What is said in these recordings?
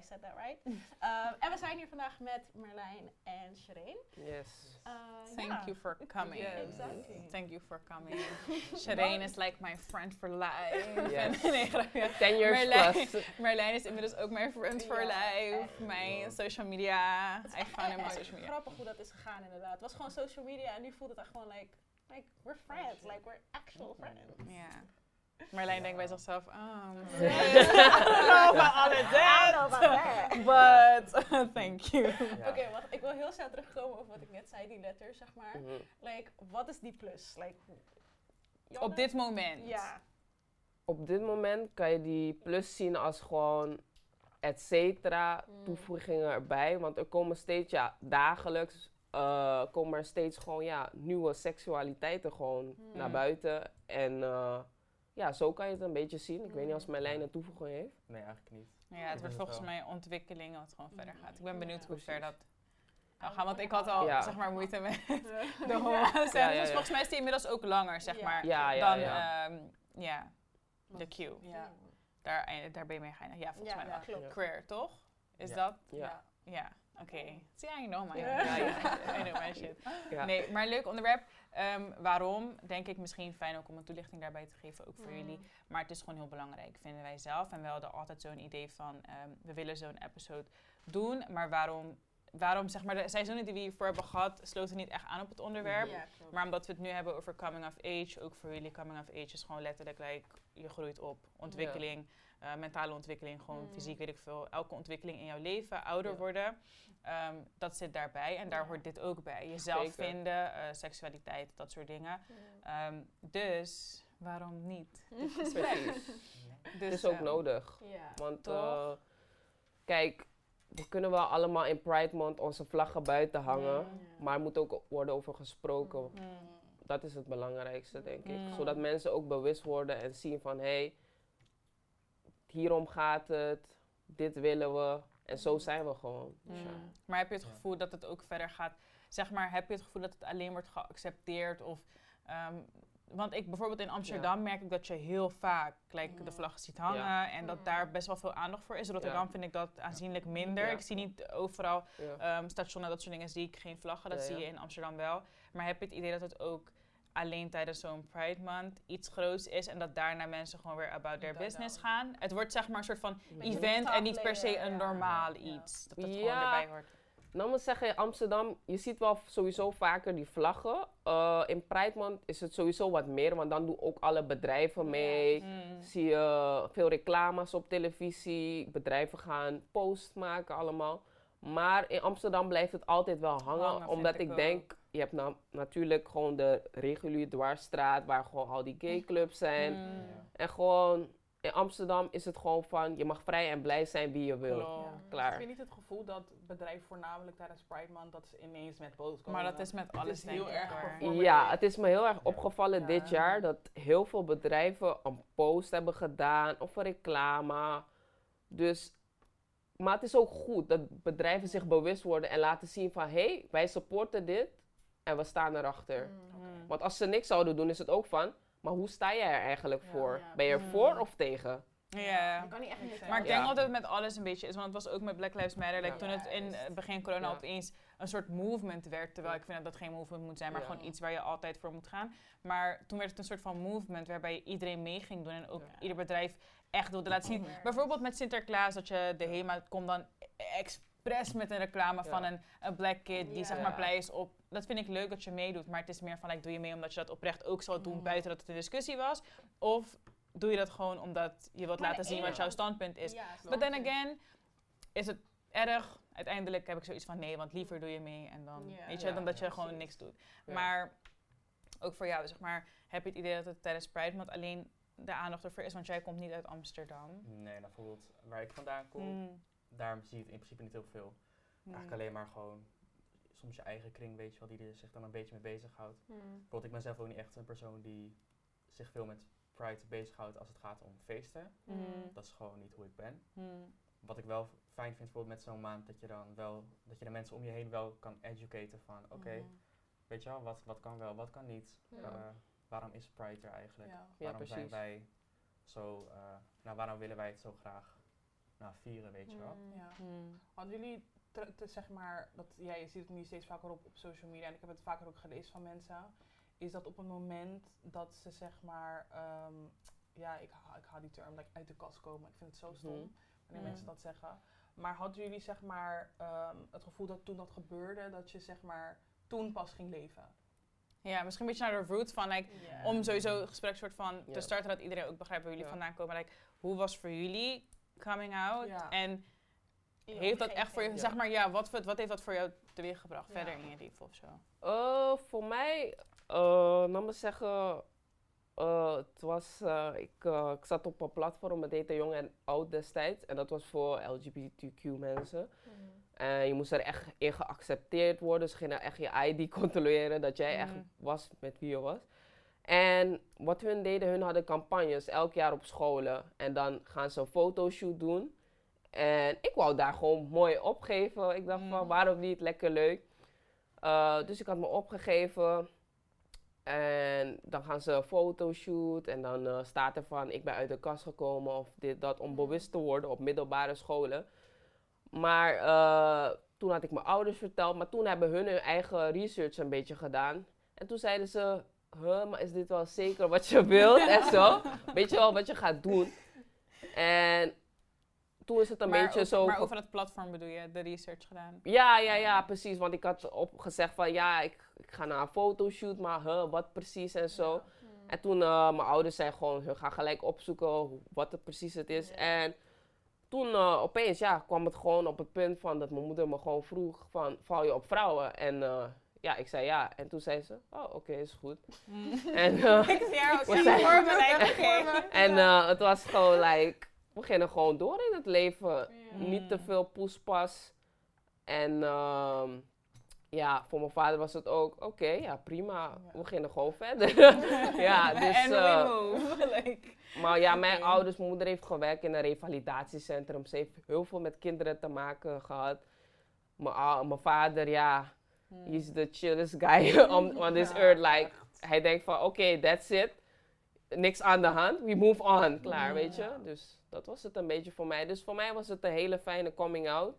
I said that right. Um, en we zijn hier vandaag met Merlijn en Shireen. Yes. Uh, Thank you for coming. Yeah, exactly. Thank you for coming. Shireen is like my friend for life. Yes. nee. Ten years Merlijn, plus. Marlijn is inmiddels ook mijn friend for life. Mijn social media. I found him on echt social media. Grappig hoe dat is gegaan inderdaad. Het was gewoon social media en nu voelt het echt gewoon like, like we're friends, like we're actual friends. Ja. Marlijn denkt bij zichzelf, oh. I don't know about all of that. But, thank you. Oké, wacht. Ik wil heel snel terugkomen over wat ik net zei, die letters, zeg maar. Mhm. Like, wat is die plus? Like? Op dit moment. Ja. Op dit moment kan je die plus zien als gewoon et cetera, Mm. toevoegingen erbij. Want er komen steeds, ja, dagelijks eh, komen er steeds gewoon, ja, nieuwe seksualiteiten gewoon Mm. naar buiten. En eh, ja, zo kan je het een beetje zien. Ik weet niet als Mm. Marlijn een toevoeging heeft. Nee, eigenlijk niet. Ja, het wordt volgens wel. mij ontwikkeling wat gewoon verder gaat. Ik ben Ja, benieuwd hoe ver dat kan gaan. Want ik had al, Ja. zeg maar, moeite met de Ja. homo's. Ja, ja, Dus volgens mij is die inmiddels ook langer, zeg Ja. maar, Ja, ja, dan ja. ehm, ja, de Q. Ja. Daar, eh, daar ben je mee geëindigd. Ja, volgens Ja, mij ja, wel. klopt. Queer, toch? Is Ja. dat? Ja. Ja, oké. See, I know my Ja. ja, ja, I know my shit. Ja. Nee, maar leuk onderwerp. Ehm, waarom? Denk ik misschien fijn ook om een toelichting daarbij te geven, ook voor Mm. jullie. Maar het is gewoon heel belangrijk, vinden wij zelf. En we hadden altijd zo'n idee van, ehm, we willen zo'n episode doen. Maar waarom, waarom, zeg maar, de seizoenen die we hiervoor hebben gehad, sloten niet echt aan op het onderwerp. Ja. Maar omdat we het nu hebben over coming of age, ook voor jullie coming of age is gewoon letterlijk, like, je groeit op. Ontwikkeling, eh, mentale ontwikkeling, gewoon Mm. fysiek, weet ik veel. Elke ontwikkeling in jouw leven, ouder Ja. worden, ehm, dat zit daarbij. En daar hoort dit ook bij. Jezelf Zeker. vinden, eh, seksualiteit, dat soort dingen. Ehm, dus, waarom niet? Precies. Dus, Het is ook ehm, nodig. Ja. Want eh, kijk, we kunnen wel allemaal in Pride Month onze vlaggen buiten hangen. Maar er moet ook worden over gesproken. mm, Dat is het belangrijkste, denk ik. Mm. Zodat mensen ook bewust worden en zien van... hé, hey, hierom gaat het, dit willen we. En zo Mm. zijn we gewoon. Dus ja. mm. Maar heb je het gevoel dat het ook verder gaat? Zeg maar, heb je het gevoel dat het alleen wordt geaccepteerd? Of, ehm, want ik bijvoorbeeld in Amsterdam merk ik dat je heel vaak like, de Mm. vlag ziet hangen. Ja. En dat Mm. daar best wel veel aandacht voor is. Rotterdam Ja. vind ik dat aanzienlijk minder. Ja. Ik zie niet overal Ja. ehm stationen, dat soort dingen, zie ik geen vlaggen. Dat Ja, zie ja. je in Amsterdam wel. Maar heb je het idee dat het ook alleen tijdens zo'n Pride Month iets groots is en dat daarna mensen gewoon weer about their Dat business dan. gaan? Het wordt zeg maar een soort van event en niet per se een ja. normaal Ja. iets. Dat het gewoon Ja. erbij hoort. Nou, moet zeggen, in Amsterdam, je ziet wel sowieso vaker die vlaggen. Eh, in Pride Month is het sowieso wat meer, want dan doen ook alle bedrijven mee. Mm. Zie je veel reclames op televisie, bedrijven gaan post maken allemaal. Maar in Amsterdam blijft het altijd wel hangen, omdat ik ik denk, je hebt nou natuurlijk gewoon de reguliere dwarsstraat, waar gewoon al die gayclubs zijn. Mm. En gewoon, in Amsterdam is het gewoon van, je mag vrij en blij zijn wie je wil. Ja. Klaar. Ik heb niet het gevoel dat bedrijven voornamelijk tijdens Pride Month dat ze ineens met posts komen. Maar dat is met Het alles is heel ik erg. Ja, het is me heel erg opgevallen Ja. dit jaar dat heel veel bedrijven een post hebben gedaan of een reclame. Dus, maar het is ook goed dat bedrijven zich bewust worden en laten zien van hé, hey, wij supporten dit en we staan erachter. Mm. Want als ze niks zouden doen, is het ook van, maar hoe sta jij er eigenlijk Ja, voor? ja. Ben je er Mm. voor of tegen? Ja. Je kan niet echt niet Maar ik denk dat het met alles een beetje is, want het was ook met Black Lives Matter. Like, Ja. Toen het in het begin corona Ja. opeens een soort movement werd, terwijl ik vind dat dat geen movement moet zijn, maar Ja. gewoon iets waar je altijd voor moet gaan. Maar toen werd het een soort van movement waarbij iedereen mee ging doen en ook Ja. ieder bedrijf echt wilde laten zien. Bijvoorbeeld met Sinterklaas, dat je de HEMA komt dan expres met een reclame van een, een black kid die Ja. zeg maar blij is op. Dat vind ik leuk dat je meedoet, maar het is meer van like, doe je mee omdat je dat oprecht ook zou doen Mm. buiten dat het een discussie was? Of doe je dat gewoon omdat je wilt Maar laten zien wat jouw standpunt is? Ja, But then ik. again, is het erg? Uiteindelijk heb ik zoiets van nee, want liever doe je mee en dan, Ja. weet je, Ja, dan dat je ja, gewoon niks doet. Ja. Maar ook voor jou, zeg maar, heb je het idee dat het tijdens Pride Month alleen de aandacht ervoor is, want jij komt niet uit Amsterdam. Nee, nou, bijvoorbeeld waar ik vandaan kom, Mm, daar zie je het in principe niet heel veel. mm, Eigenlijk alleen maar gewoon soms je eigen kring, weet je wel, die er zich dan een beetje mee bezighoudt. Hmm. Bijvoorbeeld, ik ben zelf ook niet echt een persoon die zich veel met Pride bezighoudt als het gaat om feesten. mm, Dat is gewoon niet hoe ik ben. mm, Wat ik wel fijn vind bijvoorbeeld met zo'n maand, dat je dan wel, dat je de mensen om je heen wel kan educaten van, oké, Mhm. weet je wel, wat, wat kan wel, wat kan niet. Ja. Eh, waarom is Pride er eigenlijk? Ja. Ja, waarom zijn wij zo, eh, nou waarom willen wij het zo graag nou, vieren, weet je wel. Mm. Ja. Hmm. Hadden jullie, te, te- zeg maar, dat, ja, je ziet het nu steeds vaker op, op social media en ik heb het vaker ook gelezen van mensen, is dat op het moment dat ze zeg maar, ehm, ja, ik, ha- ik haal die term, like, uit de kast komen, ik vind het zo stom Mhm. wanneer Mm. mensen dat zeggen. Maar hadden jullie zeg maar ehm, het gevoel dat toen dat gebeurde, dat je zeg maar toen pas ging leven? Ja, misschien een beetje naar de root van, like, om sowieso het gesprek soort van te starten, dat iedereen ook begrijpt waar jullie vandaan komen. Like, hoe was voor jullie coming out? Ja. En heeft dat echt voor je, zeg maar, ja, wat, wat heeft dat voor jou teweeggebracht Ja. verder in je leven of zo? Eh, voor mij, eh laat me zeggen, eh, het was, eh, ik, ik zat op een platform, het heette Jong en Oud destijds. En dat was voor LGBTQ mensen. Mm. En je moest er echt in geaccepteerd worden. Ze gingen echt je ID controleren, dat jij echt Mhm. was met wie je was. En wat hun deden, hun hadden campagnes elk jaar op scholen. En dan gaan ze een fotoshoot doen. En ik wou daar gewoon mooi opgeven. Ik dacht van, Mm. waarom niet? Lekker leuk. Eh, dus ik had me opgegeven. En dan gaan ze een fotoshoot. En dan eh, staat er van, ik ben uit de kast gekomen of dit, dat. Om Mm. bewust te worden op middelbare scholen. Maar eh, toen had ik mijn ouders verteld. Maar toen hebben hun hun eigen research een beetje gedaan. En toen zeiden ze, huh, maar is dit wel zeker wat je wilt en zo? Weet je wel wat je gaat doen? En toen is het een maar beetje over, zo... Maar over het platform bedoel je, de research gedaan? ja, ja, ja, precies. Want ik had opgezegd van ja, ik, ik ga naar een fotoshoot, maar huh, wat precies en zo. En toen uh, mijn ouders zeiden gewoon, "Huh, ga gelijk opzoeken wat het precies het is. Ja. En toen uh, opeens ja, kwam het gewoon op het punt van dat mijn moeder me gewoon vroeg van, val je op vrouwen? En uh, ja, ik zei ja. En toen zei ze, oh oké, is goed. en uh, ik zie haar ook We zijn- en uh, het was gewoon like, we gingen gewoon door in het leven. Niet te Mm. veel poespas. En ehm, ja, voor mijn vader was het ook, oké, ja prima, we gingen gewoon verder. ja, dus, En eh, like. maar ja, mijn ouders, mijn moeder heeft gewerkt in een revalidatiecentrum. Ze heeft heel veel met kinderen te maken gehad. Mijn, vader, ja. He's the chillest guy on, on this Ja, earth. Like, hij denkt van, oké, that's it. Niks aan de hand, we move on. Klaar, weet je. Dus dat was het een beetje voor mij. Dus voor mij was het een hele fijne coming out.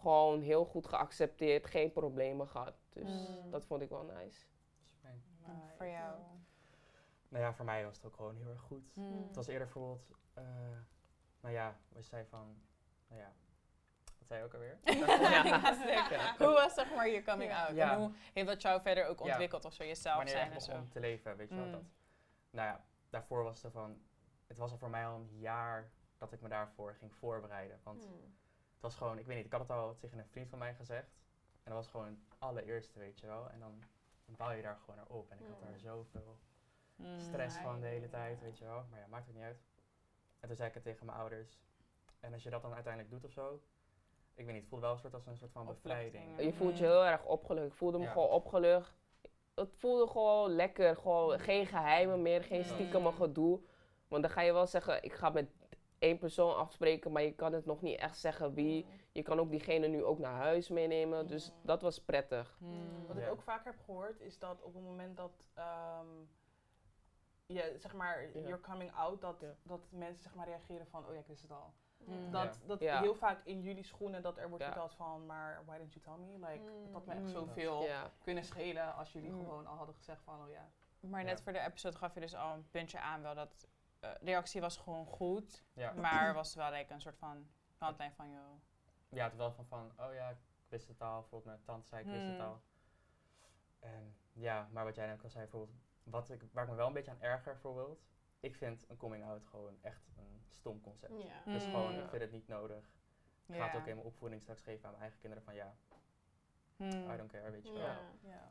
Gewoon heel goed geaccepteerd, geen problemen gehad. Dus Mm. dat vond ik wel nice. Voor jou. Nou ja, voor mij was het ook gewoon heel erg goed. Hmm. Het was eerder bijvoorbeeld, eh, nou ja, we zei van, nou ja, wat zei je ook alweer? Ja, zeker. Hoe was zeg maar je coming Ja. out? Ja. En hoe heeft dat jou verder ook Ja. ontwikkeld of zo, jezelf Wanneer je zijn echt en zo? begon te leven, weet je wel Mm. dat. Nou ja, daarvoor was het van, het was al voor mij al een jaar dat ik me daarvoor ging voorbereiden. Want Mm. het was gewoon, ik weet niet, ik had het al tegen een vriend van mij gezegd. En dat was gewoon het allereerste, weet je wel. En dan bouw je daar gewoon naar op. En ik had daar zoveel Mm. stress van de hele tijd, weet je wel. Maar ja, maakt het niet uit. En toen zei ik het tegen mijn ouders. En als je dat dan uiteindelijk doet of zo, ik weet niet, het voelde wel een soort als een soort van bevrijding. Je voelt je Mm. heel erg opgelucht. Ik voelde me Ja. gewoon opgelucht. Het voelde gewoon lekker. Gewoon geen geheimen meer, geen Mm. stiekem gedoe. Want dan ga je wel zeggen, ik ga met één persoon afspreken, maar je kan het nog niet echt zeggen wie. Je kan ook diegene nu ook naar huis meenemen. Dus Mm. dat was prettig. Mm. Wat ik ook vaak heb gehoord is dat op het moment dat ehm, je zeg maar Ja. you're coming out, dat, Ja. dat mensen zeg maar reageren van oh ja, ik wist het al. Mm. Dat, dat Ja. heel vaak in jullie schoenen dat er wordt Ja. verteld van maar why didn't you tell me? Like, Mm. dat had me echt Mm. zoveel Ja. kunnen schelen als jullie Mm. gewoon al hadden gezegd van oh ja. Maar net Ja. voor de episode gaf je dus al een puntje aan wel dat eh, reactie was gewoon goed, Ja. maar was wel like, een soort van kantlijn van jou. ja, het wel van, van, oh ja, ik wist het al. Bijvoorbeeld mijn tante zei, ik wist het al. En ja, maar wat jij net ook al zei, bijvoorbeeld, wat ik, waar ik me wel een beetje aan erger bijvoorbeeld, ik vind een coming out gewoon echt een stom concept. Ja. Dus Mm. gewoon, Ja. ik vind het niet nodig. Ik ga het ook in mijn opvoeding straks geven aan mijn eigen kinderen van ja, Hmm. I don't care, weet je wel. Ja. ja.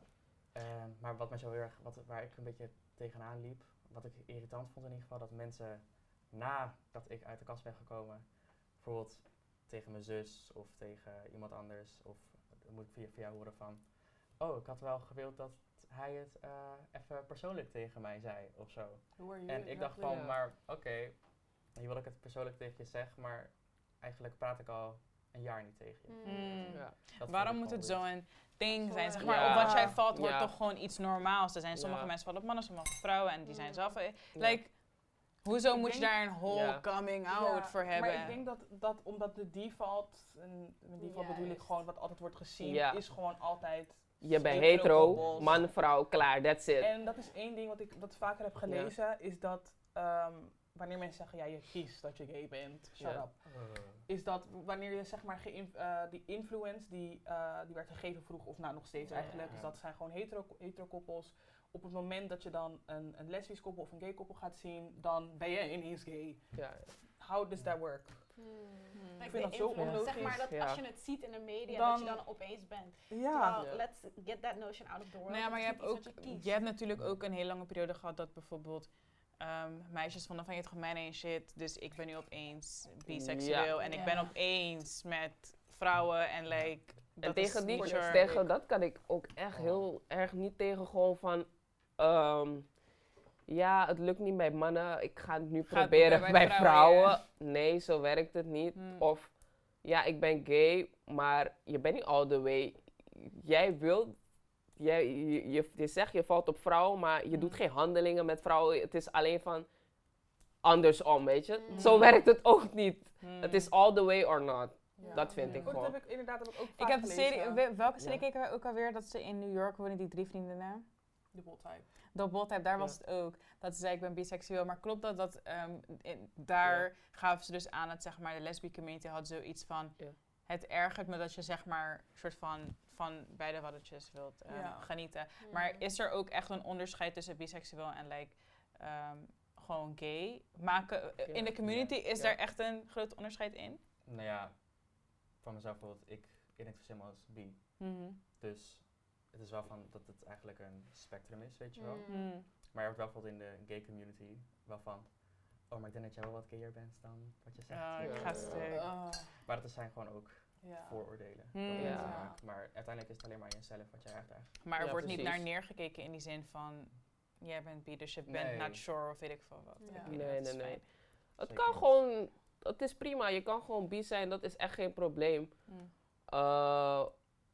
Ehm, maar wat me zo heel erg, wat, waar ik een beetje tegenaan liep, wat ik irritant vond in ieder geval, dat mensen nadat ik uit de kast ben gekomen, bijvoorbeeld tegen mijn zus of tegen iemand anders, of dan moet ik via, via horen van, oh, ik had wel gewild dat hij het eh, even persoonlijk tegen mij zei of zo. Who are you En ik dacht van, maar oké, hier wil ik het persoonlijk tegen je zeggen, maar eigenlijk praat ik al een jaar niet tegen je. Mm. Ja. Dat vond Waarom moet het zo'n ding zijn? Zeg erg. maar, Ja. op wat jij valt wordt Ja. toch gewoon iets normaals. Er zijn sommige Ja. mensen vallen op mannen, sommige vrouwen en die zijn Mm. zelf... eh. Like, Hoezo Ik moet je daar een whole coming out Ja, voor hebben? Maar ik denk dat, dat omdat de default, en met default bedoel ik gewoon wat altijd wordt gezien, Ja. is gewoon altijd Je bent hetero koppels. man, vrouw, klaar, that's it. En dat is één ding wat ik wat vaker heb gelezen, is dat ehm, wanneer mensen zeggen, ja, je kiest dat je gay bent, shut up. Is dat wanneer je zeg maar eh, die influence die, eh, die werd gegeven vroeg, of nou nog steeds Ja. eigenlijk, Ja. dus dat zijn gewoon hetero, hetero koppels. Op het moment dat je dan een, een lesbisch koppel of een gay koppel gaat zien, dan ben je ineens gay. Ja. How does that work? Hmm. Ik vind de dat zo influence, Zeg onlogisch. maar dat Ja. als je het ziet in de media, Dan- dat je dan opeens bent. Ja. Let's get that notion out of the world. Nou ja, maar je hebt, ook, je je hebt natuurlijk ook een hele lange periode gehad dat bijvoorbeeld ehm, meisjes vonden van je hebt gewoon en shit, dus ik ben nu opeens biseksueel en ik ben opeens met vrouwen en like... En dat is tegen, die, tegen dat kan ik ook echt Oh. heel erg niet tegen gewoon van... ehm, ja, het lukt niet bij mannen, ik ga het nu proberen bij bij, vrouwen, vrouwen. Nee, zo werkt het niet. Hmm. Of, ja, ik ben gay, maar je bent niet all the way. Jij wilt, jij, je, je, je zegt je valt op vrouwen, maar je doet Hmm. geen handelingen met vrouwen. Het is alleen van andersom, weet je. Hmm. Zo werkt het ook niet. Hmm. Het is all the way or not. Ja. Dat vind ik gewoon. dat heb ik inderdaad heb ik ook Ik heb de serie, we- welke serie Ja. keken wij ook alweer? Dat ze in New York wonen, die drie vriendinnen. Dubbel type. Double Tap, daar Ja. was het ook. Dat ze zei, ik ben biseksueel. Maar klopt dat, dat ehm, in- daar gaven ze dus aan dat zeg maar, de lesbian community had zoiets van... Ja. Het ergert me dat je zeg maar soort van van beide waddertjes wilt Ja. genieten. Maar is er ook echt een onderscheid tussen biseksueel en like, ehm, gewoon gay? Maken, eh. In de community is daar echt een groot onderscheid in? Nou ja, van mezelf bijvoorbeeld, ik identificeer me als bi. Dus het is wel van dat het eigenlijk een spectrum is, weet je wel. Hmm. Hmm. Maar je hebt wel bijvoorbeeld in de gay community wel van, oh maar ik denk dat jij wel wat gayer bent dan wat je zegt. Ja, ik ga stuk. Ah, Maar dat zijn gewoon ook ja. vooroordelen. Hmm. dat Ja. maken. Maar uiteindelijk is het alleen maar jezelf wat jij uitdraagt. Maar er Ja, wordt niet naar neergekeken in die zin van... Jij bent bi, dus je bent Nee. not sure of weet ik veel wat. Nee, nee, nee. Het Zeker kan niet. gewoon, het is prima. Je kan gewoon bi zijn, dat is echt geen probleem. Hmm. Uh,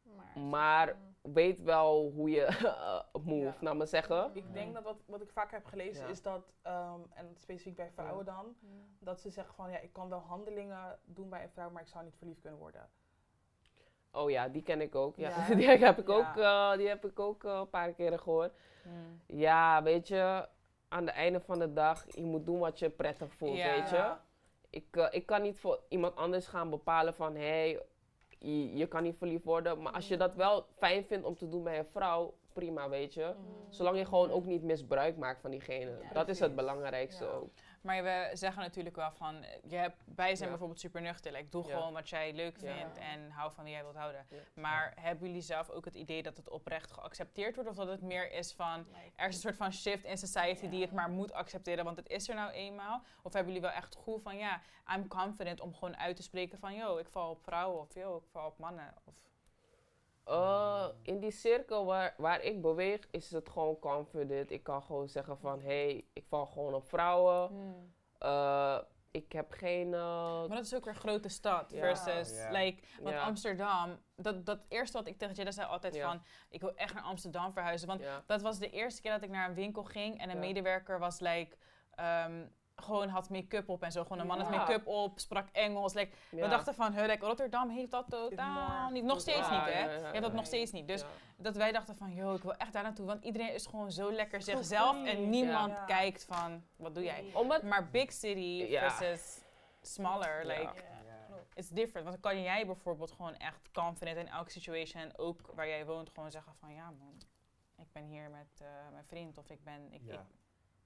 Maar, Maar- Hmm. weet wel hoe je uh, move, Ja. nou maar zeggen. Ik denk dat wat, wat ik vaak heb gelezen Ja. is dat, ehm, en specifiek bij vrouwen dan, Hmm. dat ze zeggen van ja, ik kan wel handelingen doen bij een vrouw, maar ik zou niet verliefd kunnen worden. Oh ja, die ken ik ook. Ja. Ja. die heb ik ook, uh, die heb ik ook een paar keren gehoord. Hmm. Ja, weet je, aan het einde van de dag, je moet doen wat je prettig voelt, weet je. Ik, uh, ik kan niet voor iemand anders gaan bepalen van, hé, hey, je, je kan niet verliefd worden. Maar als je dat wel fijn vindt om te doen bij een vrouw, prima, weet je. Mm. Zolang je gewoon ook niet misbruik maakt van diegene. Dat is het belangrijkste ook. Maar we zeggen natuurlijk wel van, je hebt, wij zijn Ja. bijvoorbeeld super nuchter. Like, doe Ja. gewoon wat jij leuk Ja. vindt en hou van wie jij wilt houden. Maar hebben jullie zelf ook het idee dat het oprecht geaccepteerd wordt? Of dat het meer is van, er is een soort van shift in society die het maar moet accepteren, want het is er nou eenmaal? Of hebben jullie wel echt het gevoel van, ja, I'm confident om gewoon uit te spreken van, yo, ik val op vrouwen of yo, ik val op mannen? Of, Uh, in die cirkel waar, waar ik beweeg, is het gewoon confident. Ik kan gewoon zeggen van, hé, hey, ik val gewoon op vrouwen. Uh, ik heb geen... uh, Maar dat is ook weer een grote stad Ja. versus, Ja. like, want Ja. Amsterdam, dat, dat eerste wat ik tegen Jada zei altijd van, ik wil echt naar Amsterdam verhuizen. Want dat was de eerste keer dat ik naar een winkel ging en een medewerker was like, ehm, gewoon had make-up op en zo. Gewoon een man had make-up op, sprak Engels. Like, We dachten van, like, Rotterdam heeft dat totaal niet. Nog steeds Ja, niet, hè? ja, ja, Je hebt dat nog steeds niet. Dus Ja. dat wij dachten van, yo, ik wil echt daar naartoe. Want iedereen is gewoon zo lekker zichzelf en niemand Ja. kijkt van, wat doe jij? Omdat... Maar big city Ja. versus smaller, Ja. like, Ja. it's different. Want dan kan jij bijvoorbeeld gewoon echt confident in elke situation, en ook waar jij woont, gewoon zeggen van, ja man, ik ben hier met eh, mijn vriend of ik ben, ik, Ja. ik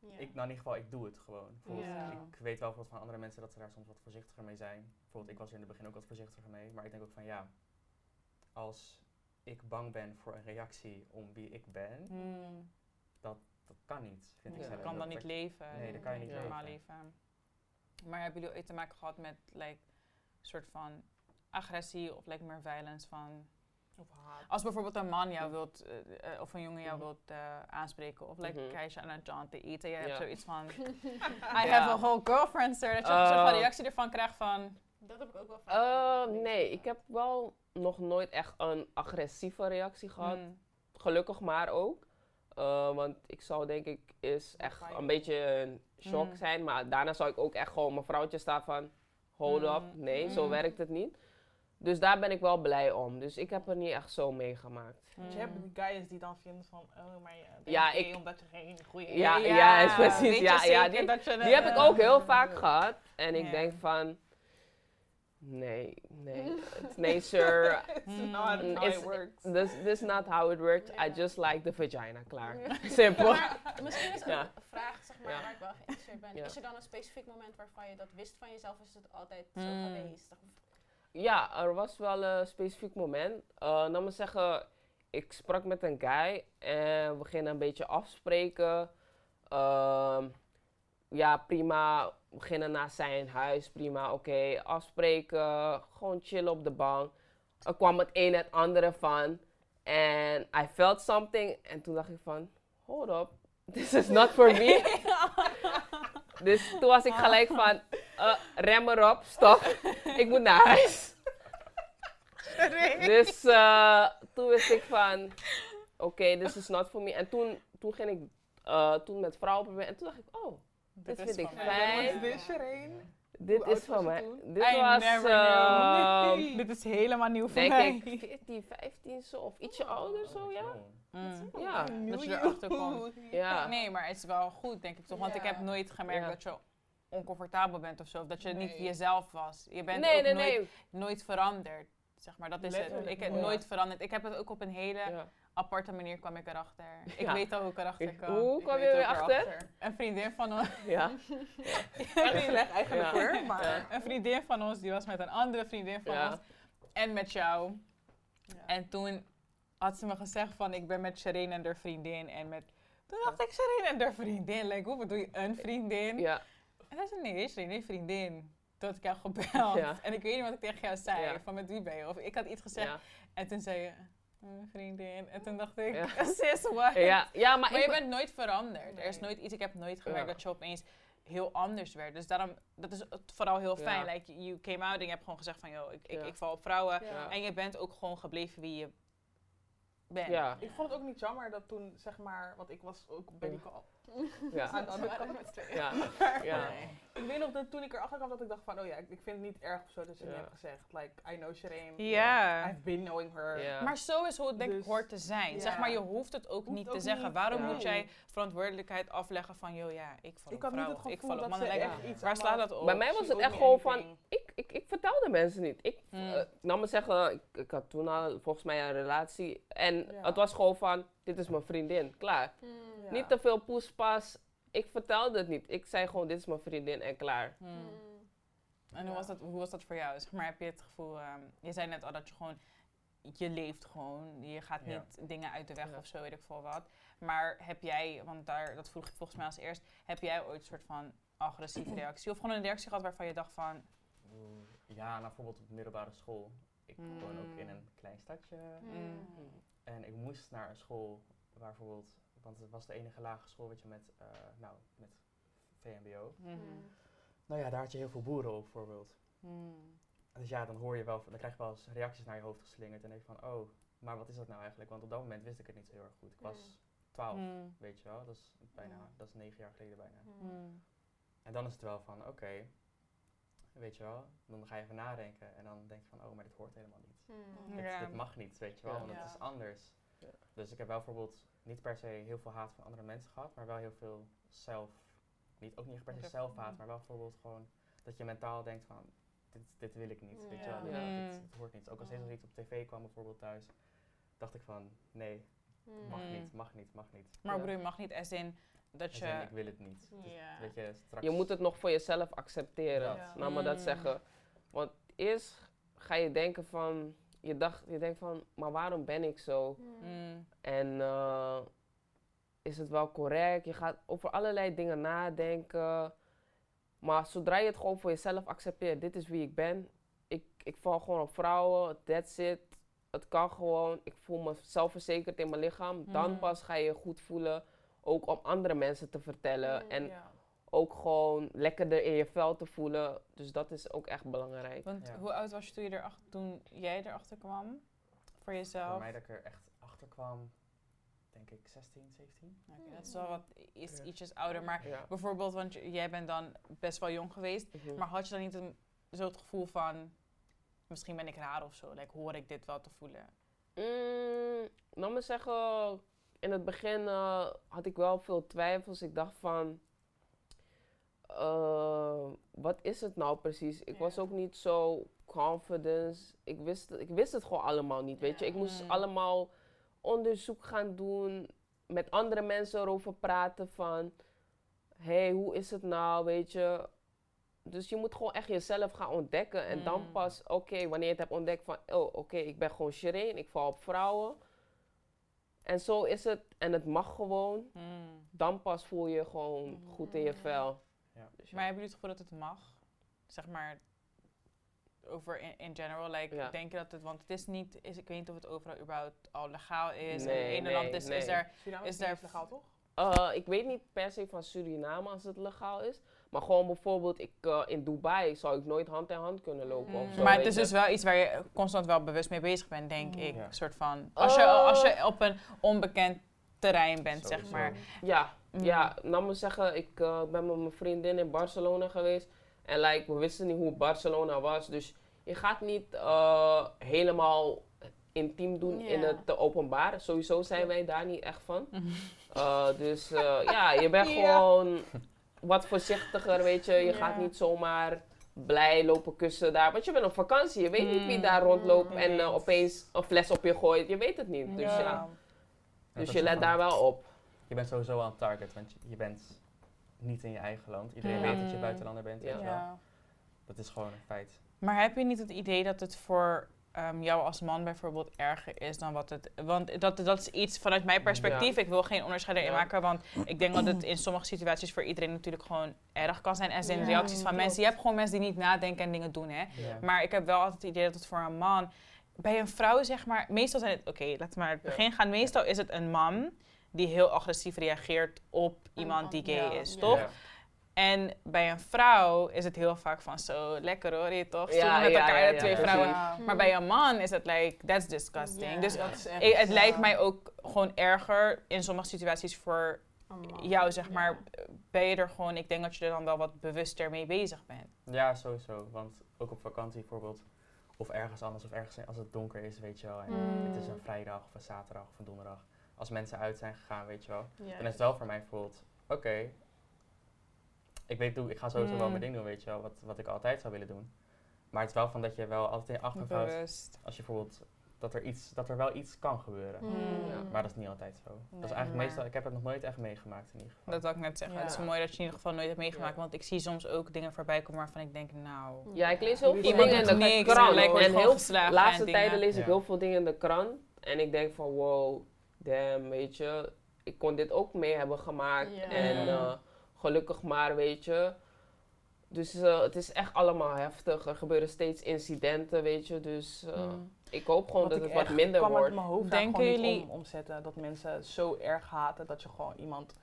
ja. Ik, nou in ieder geval, ik doe het gewoon. Ja. Ik weet wel van andere mensen dat ze daar soms wat voorzichtiger mee zijn. Bijvoorbeeld, ik was er in het begin ook wat voorzichtiger mee. Maar ik denk ook van ja, als ik bang ben voor een reactie om wie ik ben, Hmm. dat kan niet, vind ik zelf. kan dan Dat- niet dat- leven. Nee, dat kan je niet Ja. normaal leven. leven. Maar hebben jullie ooit te maken gehad met like soort van agressie of like meer violence van Of haat. als bijvoorbeeld een man jou wilt eh, eh, of een jongen jou Mhm. wilt eh, aanspreken of like hij is aan het John te eten, je hebt Ja. zoiets van I have a whole girlfriend sir, dat je een soort van Oh. reactie ervan krijgt van Dat heb ik ook wel vaak. Uh, gehoord. nee, ik heb wel nog nooit echt een agressieve reactie gehad. hmm, Gelukkig maar ook. Eh, want ik zou denk ik is echt een beetje een shock Mm. zijn. Maar daarna zou ik ook echt gewoon mijn vrouwtje staan van... Hold up, Mm. nee, zo Mm. werkt het niet. Dus daar ben ik wel blij om. Dus ik heb er niet echt zo meegemaakt. Want je hebt die guys die dan vinden van, oh, maar je bent Ja, gay ik- omdat je geen goede... Ja, ja, is precies, ja, ja, die- heb ik ook heel vaak gehad. En ik Ja. denk van... Nee, nee. Nee, sir. It's Mm. not how It's- it works. This, this is not how it works. I Ja. just like the vagina. Klaar. Ja. Simpel. Maar misschien is Ja. een vraag zeg maar, Ja. waar ik wel geïnteresseerd ben. Ja. Is er dan een specifiek moment waarvan je dat wist van jezelf? Of is het altijd zo Hmm. geweest? Ja, er was wel een specifiek moment. Uh, me zeggen, ik sprak met een guy en we gingen een beetje afspreken. Ehm, ja, prima. We gingen naar zijn huis, prima. Oké, afspreken. Gewoon chillen op de bank. Er kwam het een het andere van. En I felt something. En toen dacht ik van, hold up. This is not for me. dus toen was ik gelijk van, eh, rem erop, stop. ik moet naar huis. Dus eh, toen wist ik van, oké, this is not for me. En toen, toen ging ik eh, toen met vrouwen proberen. En toen dacht ik, oh, dit vind ik fijn. Wat is dit, Hoe is van mij. Dit I was, eh, knew. Dit is helemaal nieuw voor denk mij. ik, 14, 15 zo, of ietsje ouder zo, ja. Mm. Ja, dat je erachter komt. ja. Nee, maar het is wel goed, denk ik toch? Want ik heb nooit gemerkt Ja. dat je oncomfortabel bent of zo. Of dat je niet jezelf was. Je bent Nee, ook nee, nooit, nee. nooit veranderd. Zeg maar, dat is het. Ik heb nooit. nooit veranderd. Ik heb het ook op een hele Ja. aparte manier kwam ik erachter. Ik Ja. weet al hoe ik erachter Ik- kwam. hoe Ik kwam je erachter? erachter. Een vriendin van ons. ja. Echt slecht eigenlijk hoor, maar... Ja. Een vriendin van ons, die was met een andere vriendin van Ja. ons. En met jou. Ja. En toen had ze me gezegd van ik ben met Shireen en haar vriendin. En met... Toen dacht ik, Shireen en haar vriendin. Like, hoe bedoel je een vriendin? ja. En hij zei, nee, Shireen, nee, vriendin. Toen had ik jou gebeld. Ja. En ik weet niet wat ik tegen jou zei. Ja. Van met wie ben je? Of ik had iets gezegd. Ja. En toen zei je, een vriendin. En toen dacht ik, Ja. sis, what? Ja, ja, maar, Maar ik je ben- bent nooit veranderd. Er is nooit iets, ik heb nooit gemerkt Ja. dat je opeens heel anders werd. Dus daarom, dat is het vooral heel fijn. Ja. Like, you came out en je hebt gewoon gezegd van, joh, ik, ik, Ja. ik val op vrouwen. Ja. En je bent ook gewoon gebleven wie je bent. Ja, Ik vond het ook niet jammer dat toen, zeg maar, want ik was ook bij die call. Ja, Aan de andere kant. ja, ja. Ik weet nog dat toen ik erachter kwam dat ik dacht van, oh ja, ik, ik vind het niet erg of zo dat je Ja. niet hebt gezegd. Like, I know Shireen. Ja. I've been knowing her. Maar zo is hoe het denk ik Dus, hoort te zijn. Zeg maar, je hoeft het ook Hoeft niet ook te zeggen. Waarom ja. moet jij verantwoordelijkheid afleggen van, joh, ja, ik val Ik op had niet vrouwen, het ik val op dat mannen. ze Like, iets waar slaat dat op? Bij mij was She het echt gewoon van, ik, ik, ik vertelde mensen niet. Ik, Mm. eh, nou me zeggen, ik, ik had toen al volgens mij een relatie. En het was gewoon van, dit is mijn vriendin, klaar. Hmm. Ja. Niet te veel poespas. Ik vertelde het niet. Ik zei gewoon, dit is mijn vriendin en klaar. Hmm. Hmm. En hoe Ja. was, dat, hoe was dat voor jou? Zeg maar, heb je het gevoel, ehm, je zei net al dat je gewoon, je leeft gewoon, je gaat Ja. niet dingen uit de weg Ja. of zo, weet ik veel wat. Maar heb jij, want daar, dat vroeg ik volgens mij als eerst, heb jij ooit een soort van agressieve reactie? Of gewoon een reactie gehad waarvan je dacht van, Oeh, Ja, nou, bijvoorbeeld op de middelbare school. Ik woon ook in Mm. een klein stadje. En ik moest naar een school waar bijvoorbeeld, want het was de enige lage school wat je met, eh, nou, met VMBO. mhm, Hmm. Nou ja, daar had je heel veel boeren op bijvoorbeeld. mm, Dus ja, dan hoor je wel, dan krijg je wel eens reacties naar je hoofd geslingerd. En denk je van, oh, maar wat is dat nou eigenlijk? Want op dat moment wist ik het niet zo heel erg goed. Ik was. 12, mm, weet je wel. Dat is bijna, dat is negen jaar geleden bijna. Mm. En dan is het wel van, oké, weet je wel. Dan ga je even nadenken en dan denk je van, oh, maar dit hoort helemaal niet. Hmm. Dit, mag niet, weet je wel, want het is anders. Dus ik heb wel bijvoorbeeld niet per se heel veel haat van andere mensen gehad, maar wel heel veel zelf, niet, ook niet per se zelfhaat, maar wel bijvoorbeeld gewoon dat je mentaal denkt van, dit, dit wil ik niet, weet je wel, dit, Ja. dit, dit hoort niet. Ook al steeds als iets op tv kwam bijvoorbeeld thuis, dacht ik van, nee, Hmm. mag Mm. niet, mag niet, mag niet. Maar Ja. broer, je mag niet as in dat je... ik wil het niet. Dus, Ja. weet je, straks... Je moet het nog voor jezelf accepteren. Dat. Laat me dat Mm. zeggen. Want eerst ga je denken van, je, dacht, je denkt van, maar waarom ben ik zo? Mm, En eh, is het wel correct? Je gaat over allerlei dingen nadenken. Maar zodra je het gewoon voor jezelf accepteert, dit is wie ik ben. Ik, ik val gewoon op vrouwen, that's it. Het kan gewoon. Ik voel me zelfverzekerd in mijn lichaam. Dan Mhm. pas ga je je goed voelen. Ook om andere mensen te vertellen. Mm, En Ja. ook gewoon lekkerder in je vel te voelen. Dus dat is ook echt belangrijk. Want Ja. hoe oud was je toen, je erachter, toen jij erachter kwam? Voor Voor jezelf? mij dat ik er echt achter kwam, denk ik 16, 17. Oké, dat is wel wat iets, Ja. ietsjes ouder. Maar Ja. bijvoorbeeld, want jij bent dan best wel jong geweest. Mhm. Maar had je dan niet een, zo het gevoel van, misschien ben ik raar of zo? Like, hoor ik dit wel te voelen? Mm, nou maar zeggen, in het begin eh, had ik wel veel twijfels. Ik dacht van, eh, wat is het nou precies? Ik Ja. was ook niet zo confident. Ik wist, ik wist het gewoon allemaal niet, weet je. Ik moest allemaal onderzoek gaan doen, met andere mensen erover praten van, hey, hoe is het nou, weet je. Dus je moet gewoon echt jezelf gaan ontdekken. En dan Mm. pas, oké, wanneer je het hebt ontdekt van, oh, oké, ik ben gewoon Shireen, ik val op vrouwen. En zo is het, en het mag gewoon. Hmm. Dan pas voel je je gewoon goed in je Mm. vel. Ja. Dus ja. Maar hebben jullie het gevoel dat het mag? Zeg maar, over in, in general, like, Ja. denk je dat het, want het is niet, is, ik weet niet of het overal überhaupt al legaal is. Nee, in het ene nee, land is, is nee. er, Suriname Is is daar- daar legaal, toch? Eh, ik weet niet per se van Suriname als het legaal is. Maar gewoon bijvoorbeeld, ik, eh, in Dubai zou ik nooit hand in hand kunnen lopen. Of Mm. zo, maar het is dus wel iets waar je constant wel bewust mee bezig bent, denk Mm. ik. Ja. Soort van, als, je, Oh. als je op een onbekend terrein bent, zeg maar. Ja, Mm. ja, nou moet zeggen, ik eh, ben met mijn vriendin in Barcelona geweest. En like, we wisten niet hoe Barcelona was. Dus je gaat niet eh, helemaal intiem doen in het eh, openbaar. Sowieso zijn wij daar niet echt van. Eh, dus eh, ja, je bent gewoon wat voorzichtiger, weet je. Je Ja. gaat niet zomaar blij lopen kussen daar. Want je bent op vakantie. Je weet niet wie Mm. daar rondloopt Mm. en eh, opeens een fles op je gooit. Je weet het niet. Dus ja, Ja. dus je let wel- daar wel op. Je bent sowieso aan target, want je, bent niet in je eigen land. Iedereen weet dat je Mm. buitenlander bent. Ja. Dat is gewoon een feit. Maar heb je niet het idee dat het voor ehm, jou als man bijvoorbeeld erger is dan wat het... Want dat, dat is iets vanuit mijn perspectief. Ik wil geen onderscheid erin Ja. maken, want ik denk dat het in sommige situaties voor iedereen natuurlijk gewoon erg kan zijn. En zijn Ja, reacties van klopt. mensen. Je hebt gewoon mensen die niet nadenken en dingen doen, hè. Ja. Maar ik heb wel altijd het idee dat het voor een man... Bij een vrouw, zeg maar... Meestal zijn het... Oké, laten we maar het Ja. begin gaan. Meestal is het een man die heel agressief reageert op iemand die gay ja, is, ja. toch? En bij een vrouw is het heel vaak van zo, lekker hoor, je toch? Ja, met ja, elkaar, ja, twee vrouwen. Ja. Maar bij een man is het like, that's disgusting. Dus Dat is echt, het ja. lijkt mij ook gewoon erger in sommige situaties voor jou, zeg maar. Ben je er gewoon, ik denk dat je er dan wel wat bewuster mee bezig bent. Ja, sowieso. Want ook op vakantie bijvoorbeeld, of ergens anders, of ergens als het donker is, weet je wel. En Mm. het is een vrijdag of een zaterdag of een donderdag. Als mensen uit zijn gegaan, weet je wel. Ja. Dan is het wel voor mij bijvoorbeeld, oké, ik weet hoe, ik ga sowieso wel Mm. mijn ding doen, weet je wel, wat, wat ik altijd zou willen doen. Maar het is wel van dat je wel altijd in houdt, als je bijvoorbeeld, dat er, iets, dat er wel iets kan gebeuren. Mm. Ja. Maar dat is niet altijd zo. dat is eigenlijk maar- meestal, ik heb het nog nooit echt meegemaakt in ieder geval. Dat wil ik net zeggen. Ja. Het is mooi dat je in ieder geval nooit hebt meegemaakt. Ja. Want ik zie soms ook dingen voorbij komen waarvan ik denk, nou... Ja, ik lees heel veel Iemand dingen in de niks, krant. en heel laatste en tijden lees ik heel veel dingen in de krant. En ik denk van wow, damn, weet je. Ik kon dit ook mee hebben gemaakt. Ja. En Ja. Gelukkig maar, weet je. Dus eh, het is echt allemaal heftig. Er gebeuren steeds incidenten, weet je. Dus eh, Mm. ik hoop gewoon Wat dat ik het wat minder kan wordt. uit mijn hoofd Denken jullie- om, omzetten dat mensen zo erg haten dat je gewoon iemand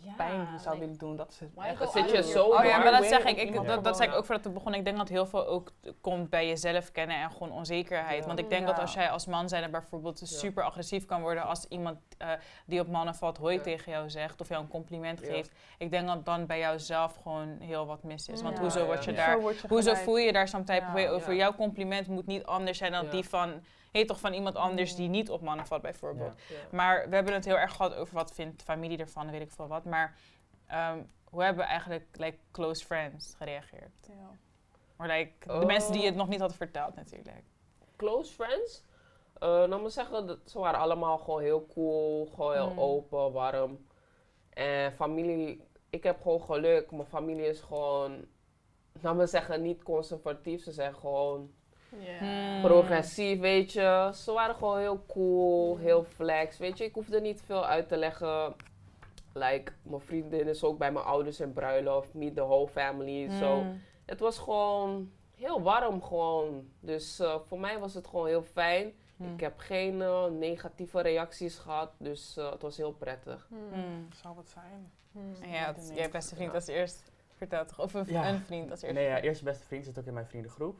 Ja, pijn zou like- willen doen. Dat echt go zit je zo Oh ja, maar dat zeg ik. ik dat, dat zei ik ook voordat we begonnen. Ik denk dat heel veel ook komt bij jezelf kennen en gewoon onzekerheid. Ja. Want ik denk dat als jij als man zijn bijvoorbeeld Ja. super agressief kan worden als iemand eh, die op mannen valt hoi Ja. tegen jou zegt of jou een compliment Ja. geeft. Ik denk dat dan bij jou zelf gewoon heel wat mis is. Want Ja. hoezo word je Ja. daar... Je Hoezo voel je daar some type over? Ja. Jouw compliment moet niet anders zijn dan Ja. die van... Heet toch van iemand anders Mm. die niet op mannen valt bijvoorbeeld. Ja. Ja. Maar we hebben het heel erg gehad over wat vindt familie ervan, weet ik veel wat. Maar ehm, hoe hebben eigenlijk like, close friends gereageerd? Ja. Of like, de mensen die het nog niet hadden verteld natuurlijk. Close friends? Eh nou moet zeggen, dat, ze waren allemaal gewoon heel cool, gewoon heel Mm. open, warm. En familie, ik heb gewoon geluk. Mijn familie is gewoon, nou maar zeggen, niet conservatief. Ze zijn gewoon Ja. Hmm. progressief, weet je. Ze waren gewoon heel cool, heel flex. Weet je, ik hoefde niet veel uit te leggen. Like, mijn vriendin is ook bij mijn ouders in bruiloft, meet the whole family. Zo. Mm. Het was gewoon heel warm gewoon. Dus eh, voor mij was het gewoon heel fijn. Mm. Ik heb geen eh, negatieve reacties gehad, dus eh, het was heel prettig. Hmm. Mm. Zou het zijn? Hmm. En jij beste vriend als eerst verteld toch? Of een, Ja. een vriend als eerst? Nee, ja, eerste beste vriend zit ook in mijn vriendengroep.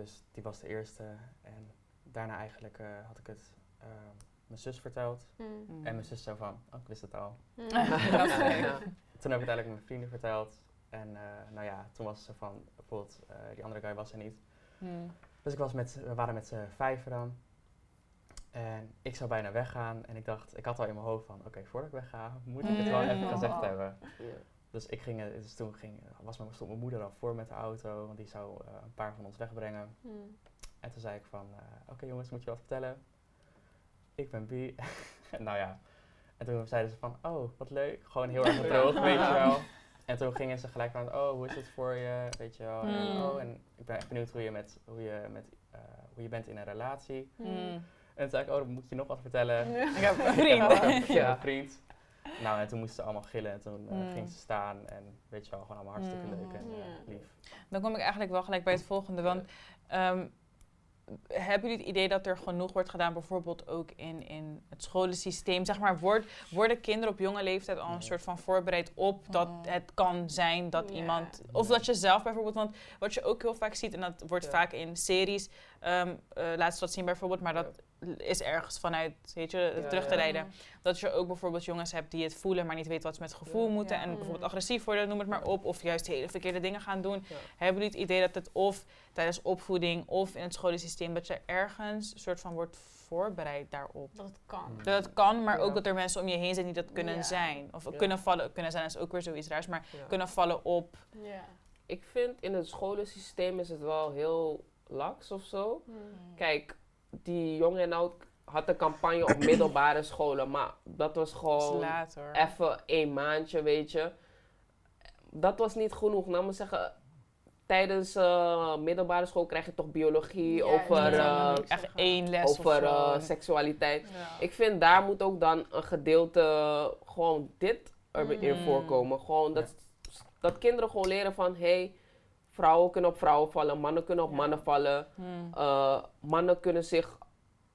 Dus die was de eerste. En daarna eigenlijk eh, had ik het ehm, mijn zus verteld. Mm. En mijn zus zo van, oh, ik wist het al. Mm. Ja. Toen heb ik het eigenlijk mijn vrienden verteld. En eh, nou ja, toen was ze van, bijvoorbeeld, eh, die andere guy was er niet. Mm. Dus ik was met, we waren met z'n vijven dan. En ik zou bijna weggaan. En ik dacht, ik had al in mijn hoofd van, oké, voordat ik wegga, moet ik het wel even gezegd Oh. hebben. Ja. Dus, ik ging, eh, dus toen ging, was mijn, stond mijn moeder al voor met de auto, want die zou eh, een paar van ons wegbrengen. Mm. En toen zei ik van, eh, oké jongens, moet je wat vertellen? Ik ben bi. nou ja. En toen zeiden ze van, oh, wat leuk. Gewoon heel erg droog, weet je wel. En toen gingen ze gelijk van, oh, hoe is het voor je, weet je wel. En, Mm. oh, en ik ben echt benieuwd hoe je, met, hoe je, met, eh, hoe je bent in een relatie. Mm. En toen zei ik, oh, dan moet je nog wat vertellen. Ik heb een vriend. Ik heb Ja. een vriend. Nou, en toen moesten ze allemaal gillen en toen eh, Mm. gingen ze staan. En weet je wel, gewoon allemaal hartstikke Mm. leuk en eh, lief. Dan kom ik eigenlijk wel gelijk bij het volgende. Want ehm, hebben jullie het idee dat er genoeg wordt gedaan, bijvoorbeeld ook in, in het scholensysteem? Zeg maar, worden kinderen op jonge leeftijd al een Nee. soort van voorbereid op dat Mm. het kan zijn dat iemand. Of dat je zelf bijvoorbeeld, want wat je ook heel vaak ziet, en dat wordt Ja. vaak in series, ehm eh laat ze dat zien bijvoorbeeld, maar dat is ergens vanuit, weet je, Ja, terug te ja. leiden. Dat je ook bijvoorbeeld jongens hebt die het voelen, maar niet weten wat ze met het gevoel Ja. moeten. Ja. En Mm. bijvoorbeeld agressief worden, noem het maar op. Of juist hele verkeerde dingen gaan doen. Ja. Hebben jullie het idee dat het of tijdens opvoeding of in het scholensysteem, dat je ergens een soort van wordt voorbereid daarop? Dat het kan. Mm. Dat het kan, maar Ja. ook dat er mensen om je heen zijn die dat kunnen Ja. zijn. Of Ja. kunnen vallen, kunnen zijn is ook weer zoiets raars, maar Ja. kunnen vallen op. Ja. Ik vind in het scholensysteem is het wel heel laks of zo. Mm. Kijk, die jong en oud had een campagne op middelbare scholen, maar dat was gewoon even een maandje, weet je. Dat was niet genoeg. Nou, maar zeggen, tijdens eh, middelbare school krijg je toch biologie Ja, over, eh, Echt één les over eh, seksualiteit. Ja. Ik vind daar moet ook dan een gedeelte gewoon dit erin Mm. voorkomen. Gewoon dat, dat kinderen gewoon leren van hé, hey, vrouwen kunnen op vrouwen vallen, mannen kunnen op Ja. mannen vallen. Hmm. Eh, mannen kunnen zich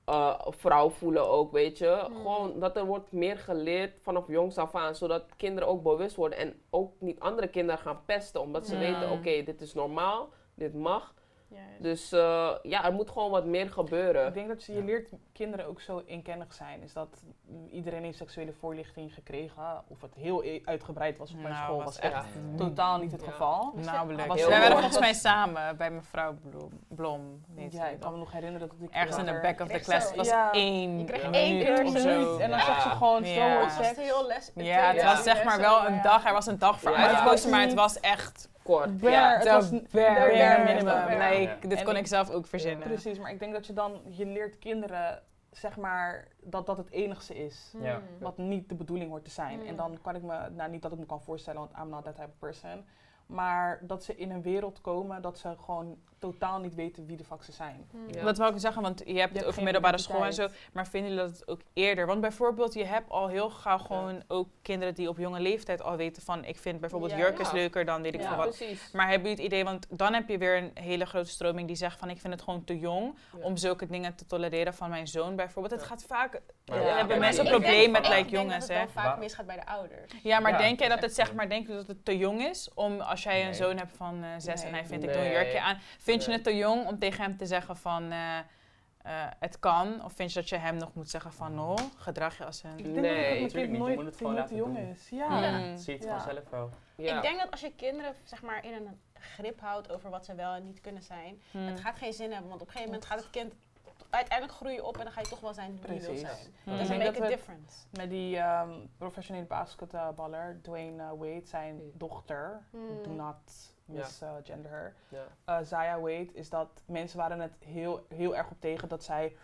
eh, vrouw voelen ook, weet je. Mm. Gewoon dat er wordt meer geleerd vanaf jongs af aan, zodat kinderen ook bewust worden en ook niet andere kinderen gaan pesten, omdat ze Ja. weten, oké, dit is normaal, dit mag. Juist. Dus eh, ja, er moet gewoon wat meer Ik gebeuren. denk dat je, je Ja. leert kinderen ook zo inkennig zijn. Is dat iedereen heeft seksuele voorlichting gekregen. Of het heel e- uitgebreid was op mijn Nou, school, was was echt totaal niet het Ja. geval. Namelijk. Was Wij waren volgens mij samen bij mevrouw Blom. Blom heet Ja, ze ik kan me nog herinneren dat ik Ergens in de back of the class zo- was ja. één Je kreeg Ja. één minuut keer zo. En dan Ja. zag je gewoon Ja. zo was het seks. heel les. Ja, het Ja. was zeg maar wel een dag. Er was een dag voor Ja. uitgekozen, maar het Ja. was echt Kort. Bare, Ja. het was bare, bare minimum. dit En kon ik- ik zelf ook verzinnen. Precies, maar ik denk dat je dan, je leert kinderen, zeg maar, dat dat het enigste is. Mm. Ja. Wat niet de bedoeling hoort te zijn. Mm. En dan kan ik me, nou niet dat ik me kan voorstellen, want I'm not that type of person. Maar dat ze in een wereld komen dat ze gewoon totaal niet weten wie de fuck ze zijn. Mm. Ja. Dat wou ik zeggen, want je hebt het hebt over middelbare school en zo. Maar vinden jullie dat het ook eerder? Want bijvoorbeeld, je hebt al heel gauw gewoon ook kinderen die op jonge leeftijd al weten van... ik vind bijvoorbeeld Ja. jurkjes Ja. leuker dan weet ik Ja. veel wat. precies. Maar hebben jullie het idee, want dan heb je weer een hele grote stroming die zegt van... ik vind het gewoon te jong Ja. om zulke dingen te tolereren van mijn zoon bijvoorbeeld. Het gaat vaak... Ja, hebben mensen een probleem met ik like, denk jongens, dat hè? het vaak misgaat bij de ouders. Ja, maar Ja, denk jij dat is het zeg maar, denk je dat het te jong is om als jij een zoon hebt van eh, zes en hij vindt ik doe een jurkje aan, vind je het te jong om tegen hem te zeggen van eh, eh, het kan? Of vind je dat je hem nog moet zeggen van no, gedrag je als Ik een... denk Nee, dat mijn tuurlijk kind niet. Je nooit, moet het gewoon laten jong doen. is. Ja. Ja. Mm. Zie je het Ja. gewoon zelf wel. Ja. Ik denk dat als je kinderen zeg maar, in een grip houdt over wat ze wel en niet kunnen zijn, Hmm. het gaat geen zin hebben. Want op een gegeven moment gaat het kind uiteindelijk groeien op en dan ga je toch wel zijn wie je wil zijn. Hmm. Make dat a we- difference. Met die ehm, professionele basketballer, Dwayne eh, Wade, zijn dochter, Hmm. do not misgender her, Ja. eh, Zaya Wade, is dat mensen waren het heel, heel erg op tegen dat zij,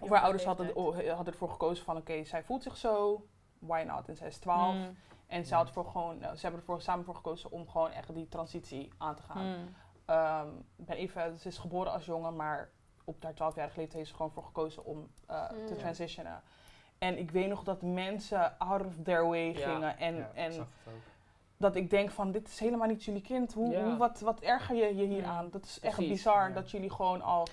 of haar ouders hadden, hadden ervoor gekozen van oké, zij voelt zich zo, why not? En zij is 12 Mm. en ze, had voor gewoon, nou, ze hebben ervoor samen voor gekozen om gewoon echt die transitie aan te gaan. Mm. Ehm, ik ben even, ze is geboren als jongen, maar op haar 12-jarige leeftijd heeft ze gewoon voor gekozen om eh, te Mm. transitionen. En ik weet nog dat mensen out of their way Ja. gingen. En, Ja, ik en zag het ook. dat ik denk van, dit is helemaal niet jullie kind. Hoe, Ja. hoe, wat, wat erger je je hier Ja. aan? Dat is echt Precies. bizar Ja. dat jullie gewoon al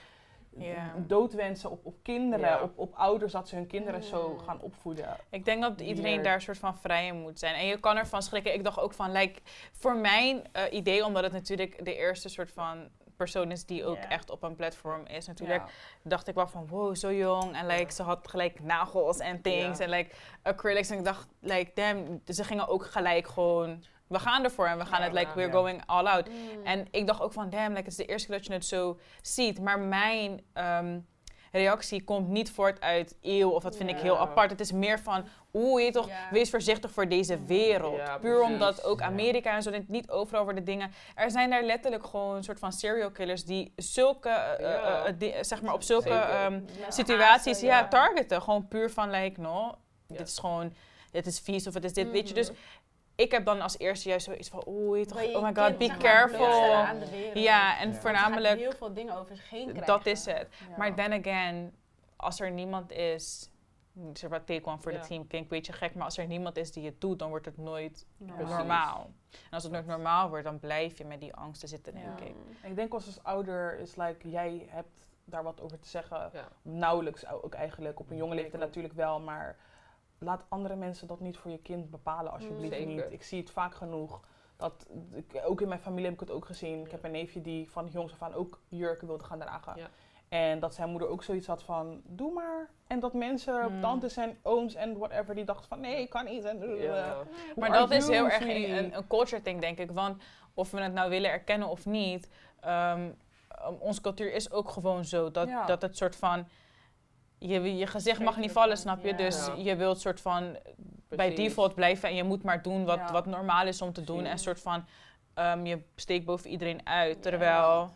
Ja. doodwensen op, op kinderen, Ja. op, op ouders, dat ze hun kinderen zo Mm. gaan opvoeden. Ik denk dat iedereen daar een soort van vrij in moet zijn. En je kan ervan schrikken. Ik dacht ook van, like, voor mijn eh, idee, omdat het natuurlijk de eerste soort van persoon is die ook echt op een platform is natuurlijk. Dacht ik wel van, wow, zo jong. En like, ze had gelijk nagels en things. En like, acrylics. En ik dacht, like, damn. Ze gingen ook gelijk gewoon, we gaan ervoor. En we gaan Ja, het, like, ja. we're Ja. going all out. Mm. En ik dacht ook van, damn, like, het is de eerste keer dat je het zo ziet. Maar mijn ehm, reactie komt niet voort uit eeuw of dat vind ik heel apart. Het is meer van, oeh, je toch, Ja. wees voorzichtig voor deze wereld. Ja, Puur omdat ook. Amerika en zo, niet overal worden dingen. Er zijn daar letterlijk gewoon een soort van serial killers die zulke, eh, Ja. eh, eh, di- zeg maar op zulke ehm, Ja. situaties, ja, targeten. Gewoon puur van, like, no, Ja. dit is gewoon, dit is vies of het is dit, weet je. Dus ik heb dan als eerste juist zoiets van, oeh, je toch, oh my god, kind, be careful. blootstellen aan de wereld. Ja, en Ja. Want ze voornamelijk, heel veel dingen over zich heen krijgen. dat is het. Ja. Maar then again, als er niemand is, zeg maar take one voor Ja. de team, klinkt een beetje gek, maar als er niemand is die het doet, dan wordt het nooit Normaal. normaal. En als het nooit normaal wordt, dan blijf je met die angsten zitten, denk Ja. ik. Ik denk als als ouder is like, jij hebt daar wat over te zeggen. Ja. Nauwelijks ook eigenlijk. Op een jonge leeftijd natuurlijk wel, maar laat andere mensen dat niet voor je kind bepalen alsjeblieft Zeker. niet. Ik zie het vaak genoeg. Dat, ook in mijn familie heb ik het ook gezien. Ik heb een neefje die van jongs af aan ook jurken wilde gaan dragen. Ja. En dat zijn moeder ook zoiets had van, doe maar. En dat mensen, Mm. tantes en ooms en whatever, die dachten van, nee, ik kan niet. En, Maar dat is heel erg een, een, een culture thing, denk ik. Want of we het nou willen erkennen of niet, ehm, um, onze cultuur is ook gewoon zo. Dat, Ja. dat het soort van, je, je gezicht mag niet vallen, snap je? ja. Dus Ja. je wilt soort van bij default blijven en je moet maar doen wat, Ja. wat normaal is om te doen. En soort van, ehm, je steekt boven iedereen uit. Terwijl,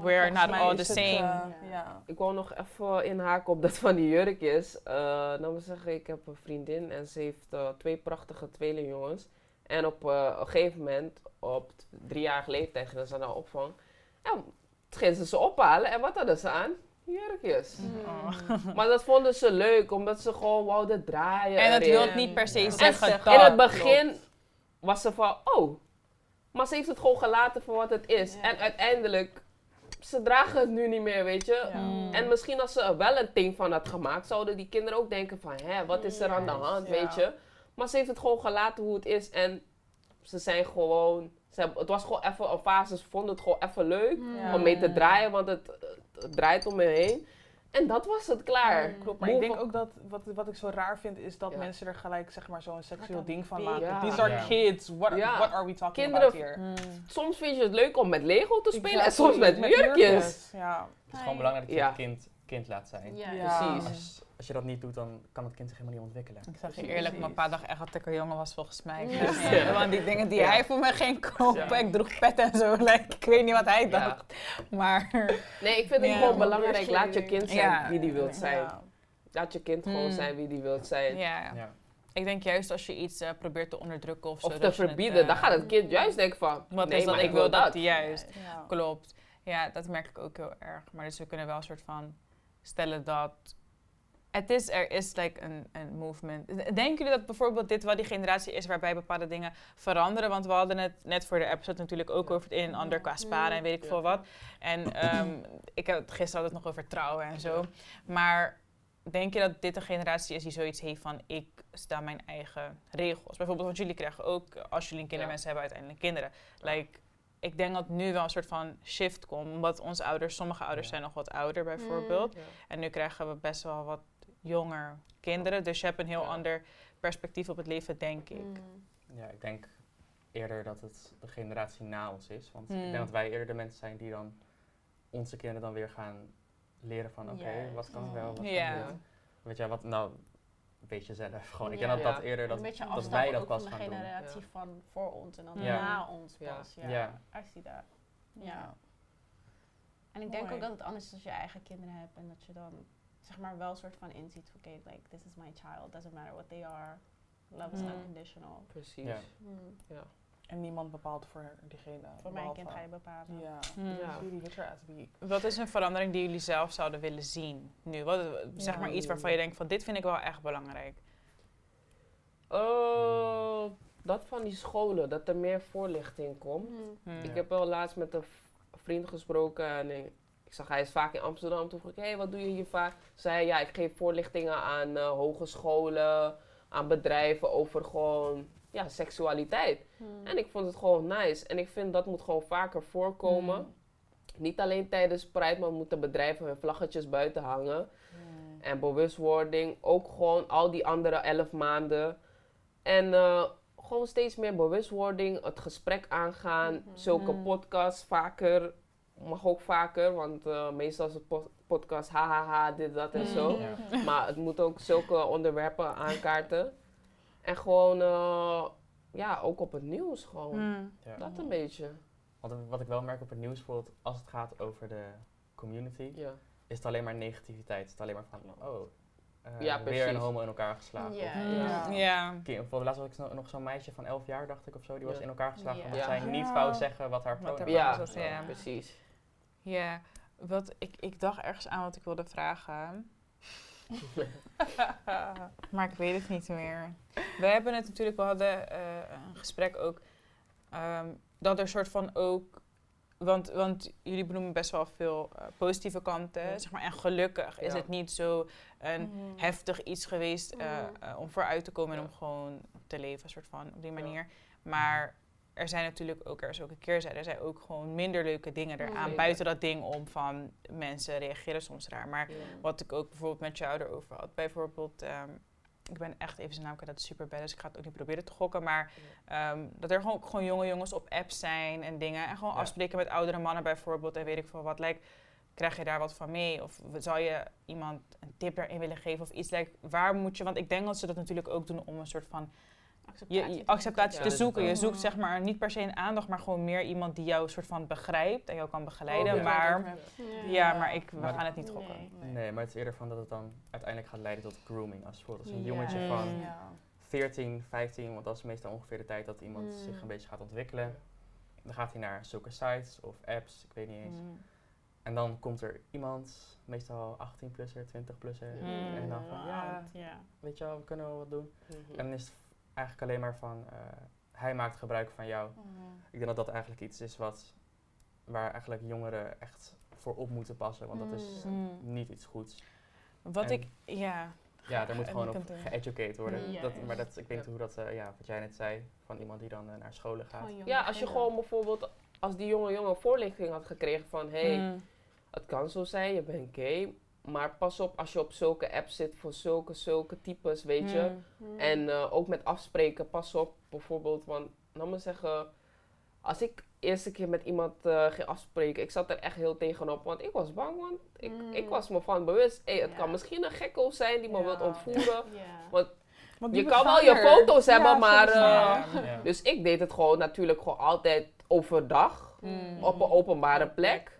We're not all the het, same. eh, ja. Ik wou nog even inhaken op dat van die jurkjes. Uh, nou, we zeggen, ik heb een vriendin en ze heeft eh, twee prachtige tweelingjongens. En op eh, een gegeven moment, op driejarige leeftijd, gingen ze naar opvang. En toen gingen ze ze ophalen en wat hadden ze aan? Jurkjes. Mm. Oh. Maar dat vonden ze leuk, omdat ze gewoon wouden draaien. en erin. wil niet per se Ja. zeggen En dat. In het begin was ze van, oh. Maar ze heeft het gewoon gelaten voor wat het is. Ja. En uiteindelijk, ze dragen het nu niet meer, weet je. Ja. Mm. En misschien als ze er wel een ding van had gemaakt, zouden die kinderen ook denken van, hè, wat is er aan de hand, ja. weet je. Maar ze heeft het gewoon gelaten hoe het is en ze zijn gewoon, ze hebben, het was gewoon even een fase, ze vonden het gewoon even leuk Ja. om mee te draaien, want het, het draait om me heen. En dat was het klaar. Mm. Klopt, maar ik denk ook dat wat, wat ik zo raar vind is dat Ja. mensen er gelijk zeg maar zo'n seksueel ding van maken. Ja. These are kids. What, what are we talking Kinderen- about here? Mm. Soms vind je het leuk om met Lego te spelen en soms met, jurkjes. Ja. Het is gewoon belangrijk dat je Ja. het kind kind laat zijn. Ja, Ja. Precies. Als, je dat niet doet, dan kan het kind zich helemaal niet ontwikkelen. Ik zeg je eerlijk, mijn pa dacht echt dat ik een jongen was volgens mij. Ja. Ja. Want die dingen die Ja. hij voor me ging kopen, Ja. ik droeg pet en zo. Like, ik weet niet wat hij Ja. dacht. Maar Nee, ik vind het Ja. gewoon belangrijk, laat je kind zijn Ja. wie die wilt zijn. Ja. Laat je kind gewoon Mm. zijn wie die wilt zijn. ja, Ja. ik denk juist als je iets eh, probeert te onderdrukken of zo. Of te dat het, verbieden, eh, dan gaat het kind juist denken van, Wat nee, is dat? maar Ik wil dat. Juist. Ja. Klopt. Ja, dat merk ik ook heel erg. Maar dus we kunnen wel een soort van stellen dat. Het is, er is like een, een movement. Denken jullie dat bijvoorbeeld dit wel die generatie is waarbij bepaalde dingen veranderen? Want we hadden het net voor de episode natuurlijk ook over het een en ander qua sparen en weet ik Ja. veel wat. En ehm, ik heb het gisteren had het nog over trouwen en zo. Maar denk je dat dit een generatie is die zoiets heeft van ik sta mijn eigen regels? Bijvoorbeeld, want jullie krijgen ook, als jullie een kinderwens hebben, uiteindelijk kinderen. Like, ik denk dat nu wel een soort van shift komt. Omdat onze ouders, sommige ouders Ja. zijn nog wat ouder bijvoorbeeld. Ja. En nu krijgen we best wel wat jonger kinderen. Dus je hebt een heel Ja. ander perspectief op het leven, denk ik. Mm. ja, ik denk eerder dat het de generatie na ons is. Want ik denk dat wij eerder de mensen zijn die dan onze kinderen dan weer gaan leren van oké, wat kan wel, wat Ja. kan niet. Weet je, wat nou, weet je zelf gewoon. Ik Ja. denk dat dat eerder, dat, een dat wij dat pas gaan doen. generatie Ja. van voor ons en dan Ja. na ons Ja. pas. Ja, Ja. I see that. Ja. Ja. En ik denk Mooi. ook dat het anders is als je eigen kinderen hebt en dat je dan zeg maar wel een soort van inziet oké, like this is my child, doesn't matter what they are, love is Mm. unconditional. Precies. Ja. Mm. En niemand bepaalt voor diegene. Voor mijn kind ga je bepalen. Ja. Ja. Your ass be. Wat is een verandering die jullie zelf zouden willen zien nu? Wat, zeg Ja. maar iets waarvan je denkt van dit vind ik wel echt belangrijk. Oh, dat van die scholen, dat er meer voorlichting komt. Mm. Hmm. Ik heb wel laatst met een vriend gesproken en zag hij is vaak in Amsterdam. Toen vroeg ik, hé, hey, wat doe je hier vaak? Zei ja, ik geef voorlichtingen aan eh, hogescholen, aan bedrijven over gewoon, ja, seksualiteit. Mm. En ik vond het gewoon nice. En ik vind dat moet gewoon vaker voorkomen. Mm. niet alleen tijdens Pride, maar moeten bedrijven hun vlaggetjes buiten hangen. En bewustwording, ook gewoon al die andere elf maanden. En eh, gewoon steeds meer bewustwording, het gesprek aangaan. Mhm. Zulke Mm. podcasts vaker, mag ook vaker, want eh, meestal is het po- podcast hahaha, dit, dat en zo. Ja. Maar het moet ook zulke onderwerpen aankaarten. En gewoon, eh, ja, ook op het nieuws gewoon. Mm. Ja. Dat een beetje. Want wat ik wel merk op het nieuws, bijvoorbeeld als het gaat over de community, Ja. is het alleen maar negativiteit. Het is alleen maar van, oh, eh, Ja, weer een homo in elkaar geslagen. Ja, Of, Ja. Mm, Ja. Bijvoorbeeld laatst had ik nog zo'n meisje van 11 jaar, dacht ik of zo, die was in elkaar geslagen Ja. omdat Ja. zij niet wou zeggen wat haar Ja, was, ja. precies. Ja, wat ik, ik dacht ergens aan wat ik wilde vragen. maar ik weet het niet meer. We hebben het natuurlijk, we hadden eh, een gesprek ook, ehm, dat er soort van ook, want, want jullie benoemen best wel veel eh, positieve kanten, Ja. zeg maar, en gelukkig is het niet zo een Mhm. heftig iets geweest eh, eh, om vooruit te komen en Ja. om gewoon te leven, soort van, op die manier. Maar er zijn natuurlijk ook, er is ook een keerzijde, er zijn ook gewoon minder leuke dingen eraan, buiten dat ding om van mensen reageren soms raar. Maar wat ik ook bijvoorbeeld met jou erover had, bijvoorbeeld, ehm, ik ben echt even zijn naam kwijt, dat is super bad, dus ik ga het ook niet proberen te gokken, maar ehm, dat er gewoon, gewoon jonge jongens op apps zijn en dingen, en gewoon afspreken met oudere mannen bijvoorbeeld, en weet ik veel wat, like, krijg je daar wat van mee? Of zou je iemand een tip daarin willen geven of iets, like, waar moet je, want ik denk dat ze dat natuurlijk ook doen om een soort van je, je acceptatie Ja, te zoeken. Je zoekt zeg maar niet per se een aandacht, maar gewoon meer iemand die jou soort van begrijpt en jou kan begeleiden. Oh, ja. Maar ja, maar ik, we Maar- gaan het niet gokken. Nee. Nee, maar het is eerder van dat het dan uiteindelijk gaat leiden tot grooming. Als bijvoorbeeld als een Ja. jongetje van Mm. Ja. 14, 15, want dat is meestal ongeveer de tijd dat iemand Mm. zich een beetje gaat ontwikkelen. Dan gaat hij naar zulke sites of apps, ik weet niet eens. Mm. En dan komt er iemand, meestal 18-plusser, 20-plusser. Mm. En dan van, ja, ja. weet je wel, we kunnen wel wat doen. Mhm. En dan is het eigenlijk alleen maar van, eh, hij maakt gebruik van jou. Ik denk dat dat eigenlijk iets is wat, waar eigenlijk jongeren echt voor op moeten passen. Want dat is Mm. niet iets goeds. Wat En- ik, ja. Ja, daar moet gewoon op kunt er- geëducate worden. Ja, dat, maar dat, ik weet niet hoe dat, eh, ja, wat jij net zei, van iemand die dan eh, naar scholen gaat. Ja, als je gewoon bijvoorbeeld, als die jonge jongen voorlichting had gekregen van, hé, hey, Mm. het kan zo zijn, je bent gay, maar pas op als je op zulke apps zit voor zulke, zulke types, weet je. Mm. Mm. En eh, ook met afspreken, pas op bijvoorbeeld, want laat me zeggen, als ik eerste keer met iemand eh, ging afspreken, ik zat er echt heel tegenop, want ik was bang, want ik, Mm. ik was me van bewust, hey, het Ja. kan misschien een gekko zijn die me Ja. wilt ontvoeren. Ja. Want Je kan wel je foto's hebben, Ja, maar, eh, Ja. Dus ik deed het gewoon natuurlijk gewoon altijd overdag, Mm. op een openbare plek.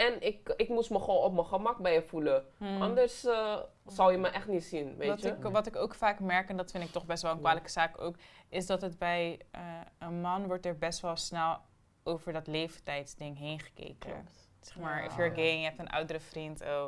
En ik, ik moest me gewoon op mijn gemak bij je voelen. Mm. Anders eh, zou je me echt niet zien, weet wat, je. ik, wat ik ook vaak merk, en dat vind ik toch best wel een kwalijke zaak ook, is dat het bij eh, een man wordt er best wel snel over dat leeftijdsding heen gekeken. Klopt. Zeg maar, if you're gay en je hebt een oudere vriend, oh.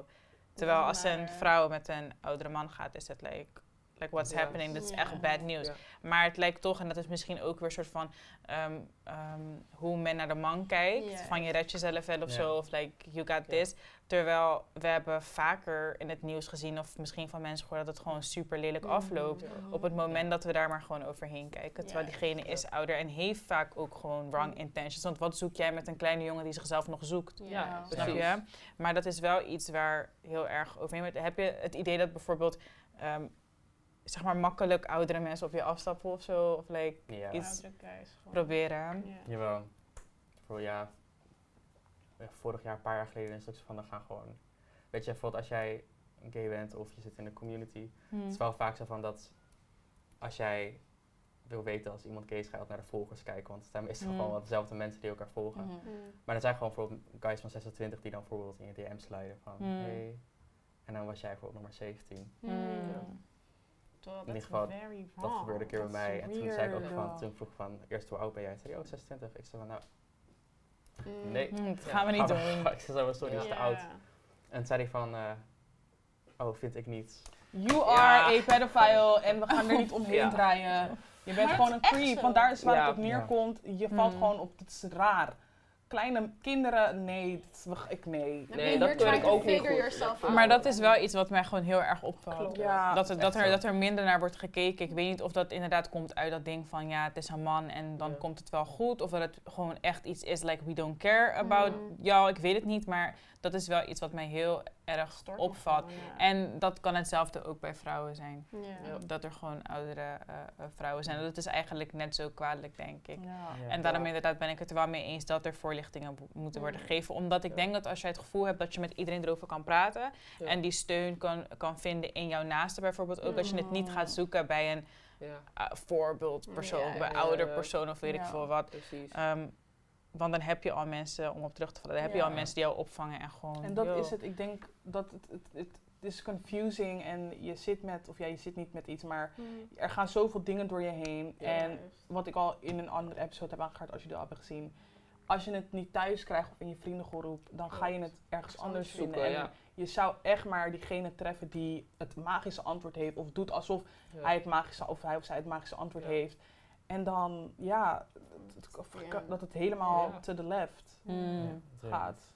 Terwijl als een matter. vrouw met een oudere man gaat, is het like, like what's Ja. happening, dat is echt bad news. Ja. Maar het lijkt toch, en dat is misschien ook weer een soort van ehm, ehm, hoe men naar de man kijkt. Yes. Van je redt jezelf wel of Ja. zo, of like you got Ja. this. Terwijl we hebben vaker in het nieuws gezien, of misschien van mensen gehoord, dat het gewoon super lelijk Mhm. afloopt. Ja. Op het moment dat we daar maar gewoon overheen kijken. Terwijl Ja. diegene is ouder en heeft vaak ook gewoon wrong intentions. Want wat zoek jij met een kleine jongen die zichzelf nog zoekt? Ja, Snap precies. je? Maar dat is wel iets waar heel erg overheen wordt. Heb je het idee dat bijvoorbeeld, ehm, zeg maar, makkelijk oudere mensen op je afstappen of zo? Of like, Ja, iets- proberen? Ja. jawel. Voor ja, eh, vorig jaar, een paar jaar geleden, is het ook zo van, dan gaan gewoon... Weet je, bijvoorbeeld als jij gay bent of je zit in de community, Hmm. het is wel vaak zo van dat als jij wil weten als iemand gay is, ga je altijd naar de volgers kijken. Want het zijn meestal Mm. gewoon wel dezelfde mensen die elkaar volgen. Mhm. Mm. Maar er zijn gewoon bijvoorbeeld guys van 26 die dan bijvoorbeeld in je DM sliden van Mm. hey. En dan was jij bijvoorbeeld nummer 17. Hmm. In dat ieder geval, Dat gebeurde een keer bij mij. En toen zei ik ook van, toen vroeg ik van, eerst hoe oud ben jij? Zei hij, oh 26. Ik zei van, nou, Mm. nee. Hmm, dat ja, gaan we niet gaan doen. ik zei sorry, dat is te oud. En toen zei hij van, eh, oh, vind ik niet. You Ja. are a pedophile en we gaan er niet omheen Ja. draaien. Je bent Maar gewoon een creep, want daar is waar Ja. het op neerkomt. Je valt Hmm. gewoon op, het is raar. Kleine kinderen, nee, dat- ik nee. Nee, dat keur ik trying to ook niet figure goed. yourself Dat- out. Maar dat is wel iets wat mij gewoon heel erg opvalt. Ja, dat, er, is dat, er, dat er minder naar wordt gekeken. Ik weet niet of dat inderdaad komt uit dat ding van ja, het is een man en dan Ja. komt het wel goed. Of dat het gewoon echt iets is like we don't care about Mm. jou. Ik weet het niet, maar dat is wel iets wat mij heel erg Stort gewoon, ja. En dat kan hetzelfde ook bij vrouwen zijn. Dat er gewoon oudere eh, eh, vrouwen zijn. Dat is eigenlijk net zo kwalijk, denk ik. Ja. Ja. En daarom inderdaad ben ik het er wel mee eens dat er voorlichtingen moeten worden gegeven. Omdat ik Ja. denk dat als jij het gevoel hebt dat je met iedereen erover kan praten Ja. en die steun kan, kan vinden in jouw naaste bijvoorbeeld. Ook als je het niet Mm. gaat zoeken bij een Ja, uh, voorbeeldpersoon, Ja, of bij ja, ouder ja. persoon of weet ik veel wat. precies. Want dan heb je al mensen, om op terug te vallen, dan heb je al mensen die jou opvangen en gewoon... En dat yo. is het. Ik denk dat het, het, het, het is confusing en je zit met, of ja, je zit niet met iets, maar Mm. er gaan zoveel dingen door je heen. Ja. En wat ik al in een andere episode heb aangehaald, als jullie al hebben gezien. Als je het niet thuis krijgt of in je vriendengroep, dan ga je het ergens anders Zoeken, vinden. En ja. je zou echt maar diegene treffen die het magische antwoord heeft. Of doet alsof Ja. hij het magische, of hij of zij het magische antwoord Ja. heeft. En dan, ja, Ja. dat het helemaal Ja. to the left Mm. Gaat.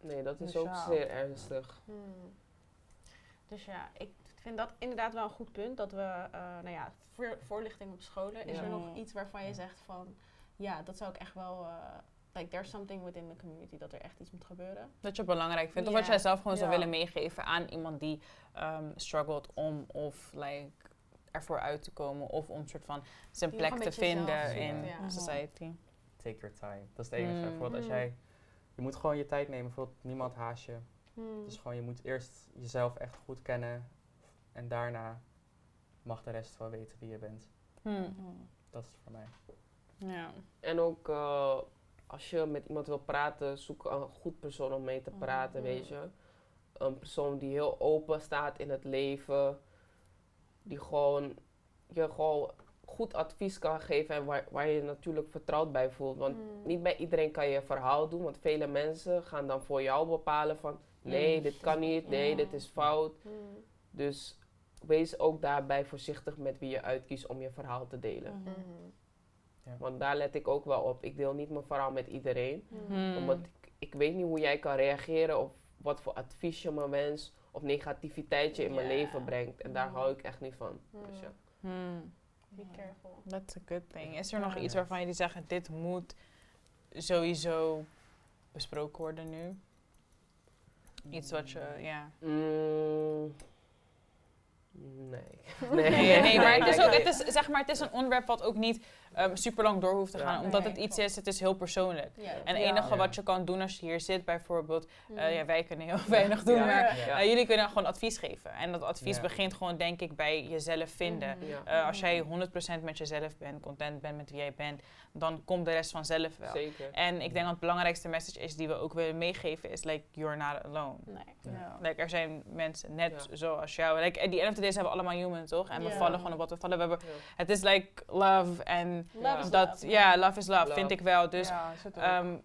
Nee, dat is Dus ook ja. zeer ernstig. Hmm. Dus ja, ik vind dat inderdaad wel een goed punt. Dat we, eh, nou ja, voor, voorlichting op scholen. Is Ja. er nog iets waarvan je zegt van, ja, dat zou ik echt wel, eh, like there's something within the community dat er echt iets moet gebeuren. Dat je het belangrijk vindt. Of wat jij zelf gewoon zou willen meegeven aan iemand die ehm struggelt om of like, ervoor uit te komen. Of om soort van zijn plek te vinden in ja. society. Take your time. Dat is het enige. Mm. Bijvoorbeeld als Mm. jij... Je moet gewoon je tijd nemen. Bijvoorbeeld niemand haast je. Hmm. Dus gewoon je moet eerst jezelf echt goed kennen. En daarna mag de rest wel weten wie je bent. Hmm. Dat is het voor mij. Ja. En ook eh, als je met iemand wil praten, zoek een goed persoon om mee te praten, Mhm. weet je. Een persoon die heel open staat in het leven. Die gewoon je gewoon goed advies kan geven en waar, waar je je natuurlijk vertrouwd bij voelt. Want Hmm. niet bij iedereen kan je een verhaal doen, want vele mensen gaan dan voor jou bepalen van nee, Mm. dit kan niet, nee, Ja. dit is fout. Hmm. Dus wees ook daarbij voorzichtig met wie je uitkiest om je verhaal te delen. Mhm. Mhm. Want daar let ik ook wel op. Ik deel niet mijn verhaal met iedereen. Hmm. Omdat ik, ik weet niet hoe jij kan reageren of wat voor advies je me wenst of negativiteit je in mijn leven brengt. En daar hou ik echt niet van. Hmm. Dus ja. Hmm. Be careful. That's a good thing. Is er nog iets waarvan jullie zeggen, dit moet sowieso besproken worden nu? Iets wat je, ja. Mm, nee. Nee, nee, maar het is, ook, het, is, zeg maar, het is een onderwerp wat ook niet ehm, super lang door hoeft te Ja. gaan. Omdat Nee, het iets klopt. is, het is heel persoonlijk. Ja. En het enige Ja. wat je kan doen als je hier zit, bijvoorbeeld, eh, ja, wij kunnen heel weinig doen, Ja. maar Ja. eh, jullie kunnen gewoon advies geven. En dat advies Ja. begint gewoon, denk ik, bij jezelf vinden. Ja. Eh, als jij 100% met jezelf bent, content bent met wie jij bent, dan komt de rest vanzelf wel. Zeker. En ik denk dat het belangrijkste message is die we ook willen meegeven, is like, you're not alone. Nee. Ja. Like, er zijn mensen net Ja. zoals jou. Like, at the end of the day zijn we allemaal human, toch? En we Ja. vallen gewoon op wat we vallen. We hebben, Ja. het is like love en Love is dat, love, ja, love is love, Love. vind ik wel. Dus ehm,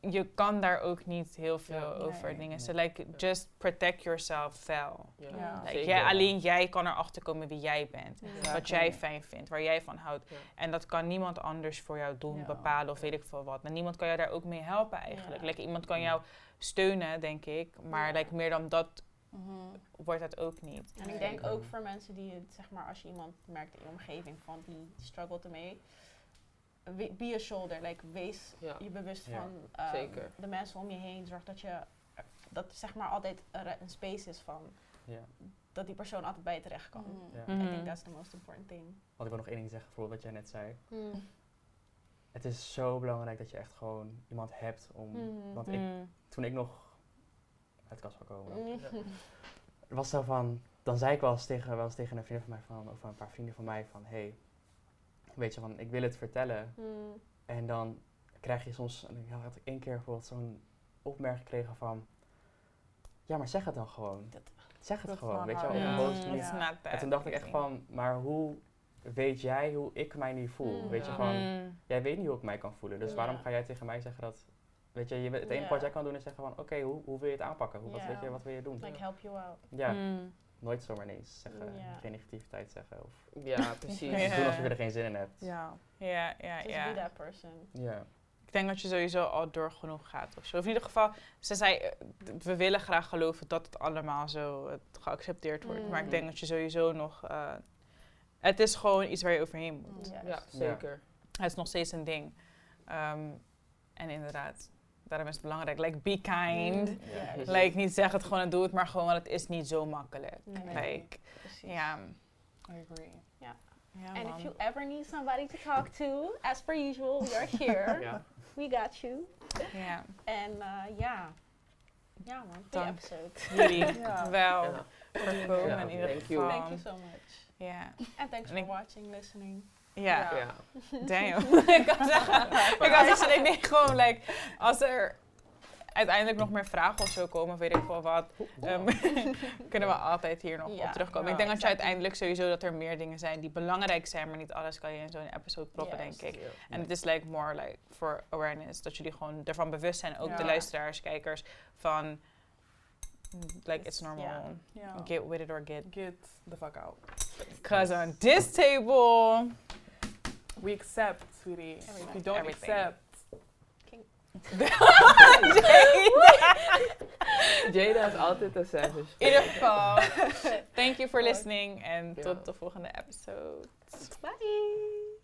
je kan daar ook niet heel veel Ja. over Nee. dingen. Nee. So like, just protect yourself wel. Ja. Ja. Like, Zeker. jij, alleen jij kan erachter komen wie jij bent. Ja. Wat jij fijn vindt, waar jij van houdt. Ja. En dat kan niemand anders voor jou doen, Ja. bepalen of weet ik veel wat. En niemand kan jou daar ook mee helpen eigenlijk. Ja. Like, iemand kan jou steunen, denk ik. Maar Ja. like, meer dan dat Mhm. wordt het ook niet. En ik denk ook voor mensen die het, zeg maar, als je iemand merkt in je omgeving van die struggelt ermee, be a shoulder. Like, wees Ja. je bewust Ja, van ehm, zeker. de mensen om je heen. Zorg dat je, dat zeg maar altijd een, space is van, Ja. dat die persoon altijd bij je terecht kan. Mhm. Ja. I Mhm. think that's the most important thing. Want ik wil nog één ding zeggen, bijvoorbeeld wat jij net zei. Mm. Het is zo belangrijk dat je echt gewoon iemand hebt om... Mhm. Want ik, Mm. toen ik nog uit de kast komen, Mm. het was zo van... Dan zei ik wel eens tegen, wel eens tegen een vriend van mij, van, of een paar vrienden van mij, van... Hey, weet je, van, ik wil het vertellen. Mm. En dan krijg je soms... Ik had ik één keer bijvoorbeeld zo'n opmerking gekregen van... Ja, maar zeg het dan gewoon. Dat- Zeg het gewoon, weet je wel, op een boze manier. En toen dacht ik echt van, maar hoe weet jij hoe ik mij nu voel? Mm. Weet je, van, Mm. jij weet niet hoe ik mij kan voelen. Dus Ja. waarom ga jij tegen mij zeggen dat... Weet je, je het enige wat jij kan doen is zeggen van, oké, hoe, hoe wil je het aanpakken? Hoe, wat, weet je, wat wil je doen? Like, help you out. Ja, Mm. nooit zomaar ineens zeggen, geen negativiteit zeggen. Of Ja, precies. Doen alsof je er geen zin in hebt. Ja. Ja, ja, Just be that person. Ja. Ik denk dat je sowieso al door genoeg gaat of zo. Of in ieder geval, ze zei, eh, we willen graag geloven dat het allemaal zo eh, geaccepteerd wordt. Maar ik Mm. denk dat je sowieso nog, eh, het is gewoon iets waar je overheen moet. Ja. Ja, zeker. Het is nog steeds een ding. Ehm, en inderdaad, daarom is het belangrijk. Like, be kind. Mm, Ja. Like, niet zeggen het gewoon en doe het maar gewoon, want het is niet zo makkelijk. Nee. Like, ja. I agree. ja And man. if you ever need somebody to talk to, as per usual, we are here. Ja. We got you. Ja, En uh, ja. Ja man, Dank. episode. jullie Ja. wel Ja. voor komen in ieder thank you. geval. Thank you so much. Ja, And thanks En for watching, listening. Ja. Ja. Damn. ik kan zeggen, ik kan zeggen, ik denk gewoon, like, als er uiteindelijk nog meer vragen of zo komen, weet ik veel wat, ehm, kunnen we altijd hier nog Ja. op terugkomen. Ja, ik denk dat je uiteindelijk sowieso dat er meer dingen zijn die belangrijk zijn, maar niet alles kan je in zo'n episode proppen, denk ik. En het is like more like for awareness, dat jullie gewoon ervan bewust zijn, ook de luisteraars, kijkers, van like it's normal. Ja. Get with it or get. Get the fuck out. Cause on this table, We accept, sweetie. If you Everything. don't Everything. accept, Jada is altijd een savage. in ieder geval, thank you for listening en Ja. tot de volgende episode. Bye.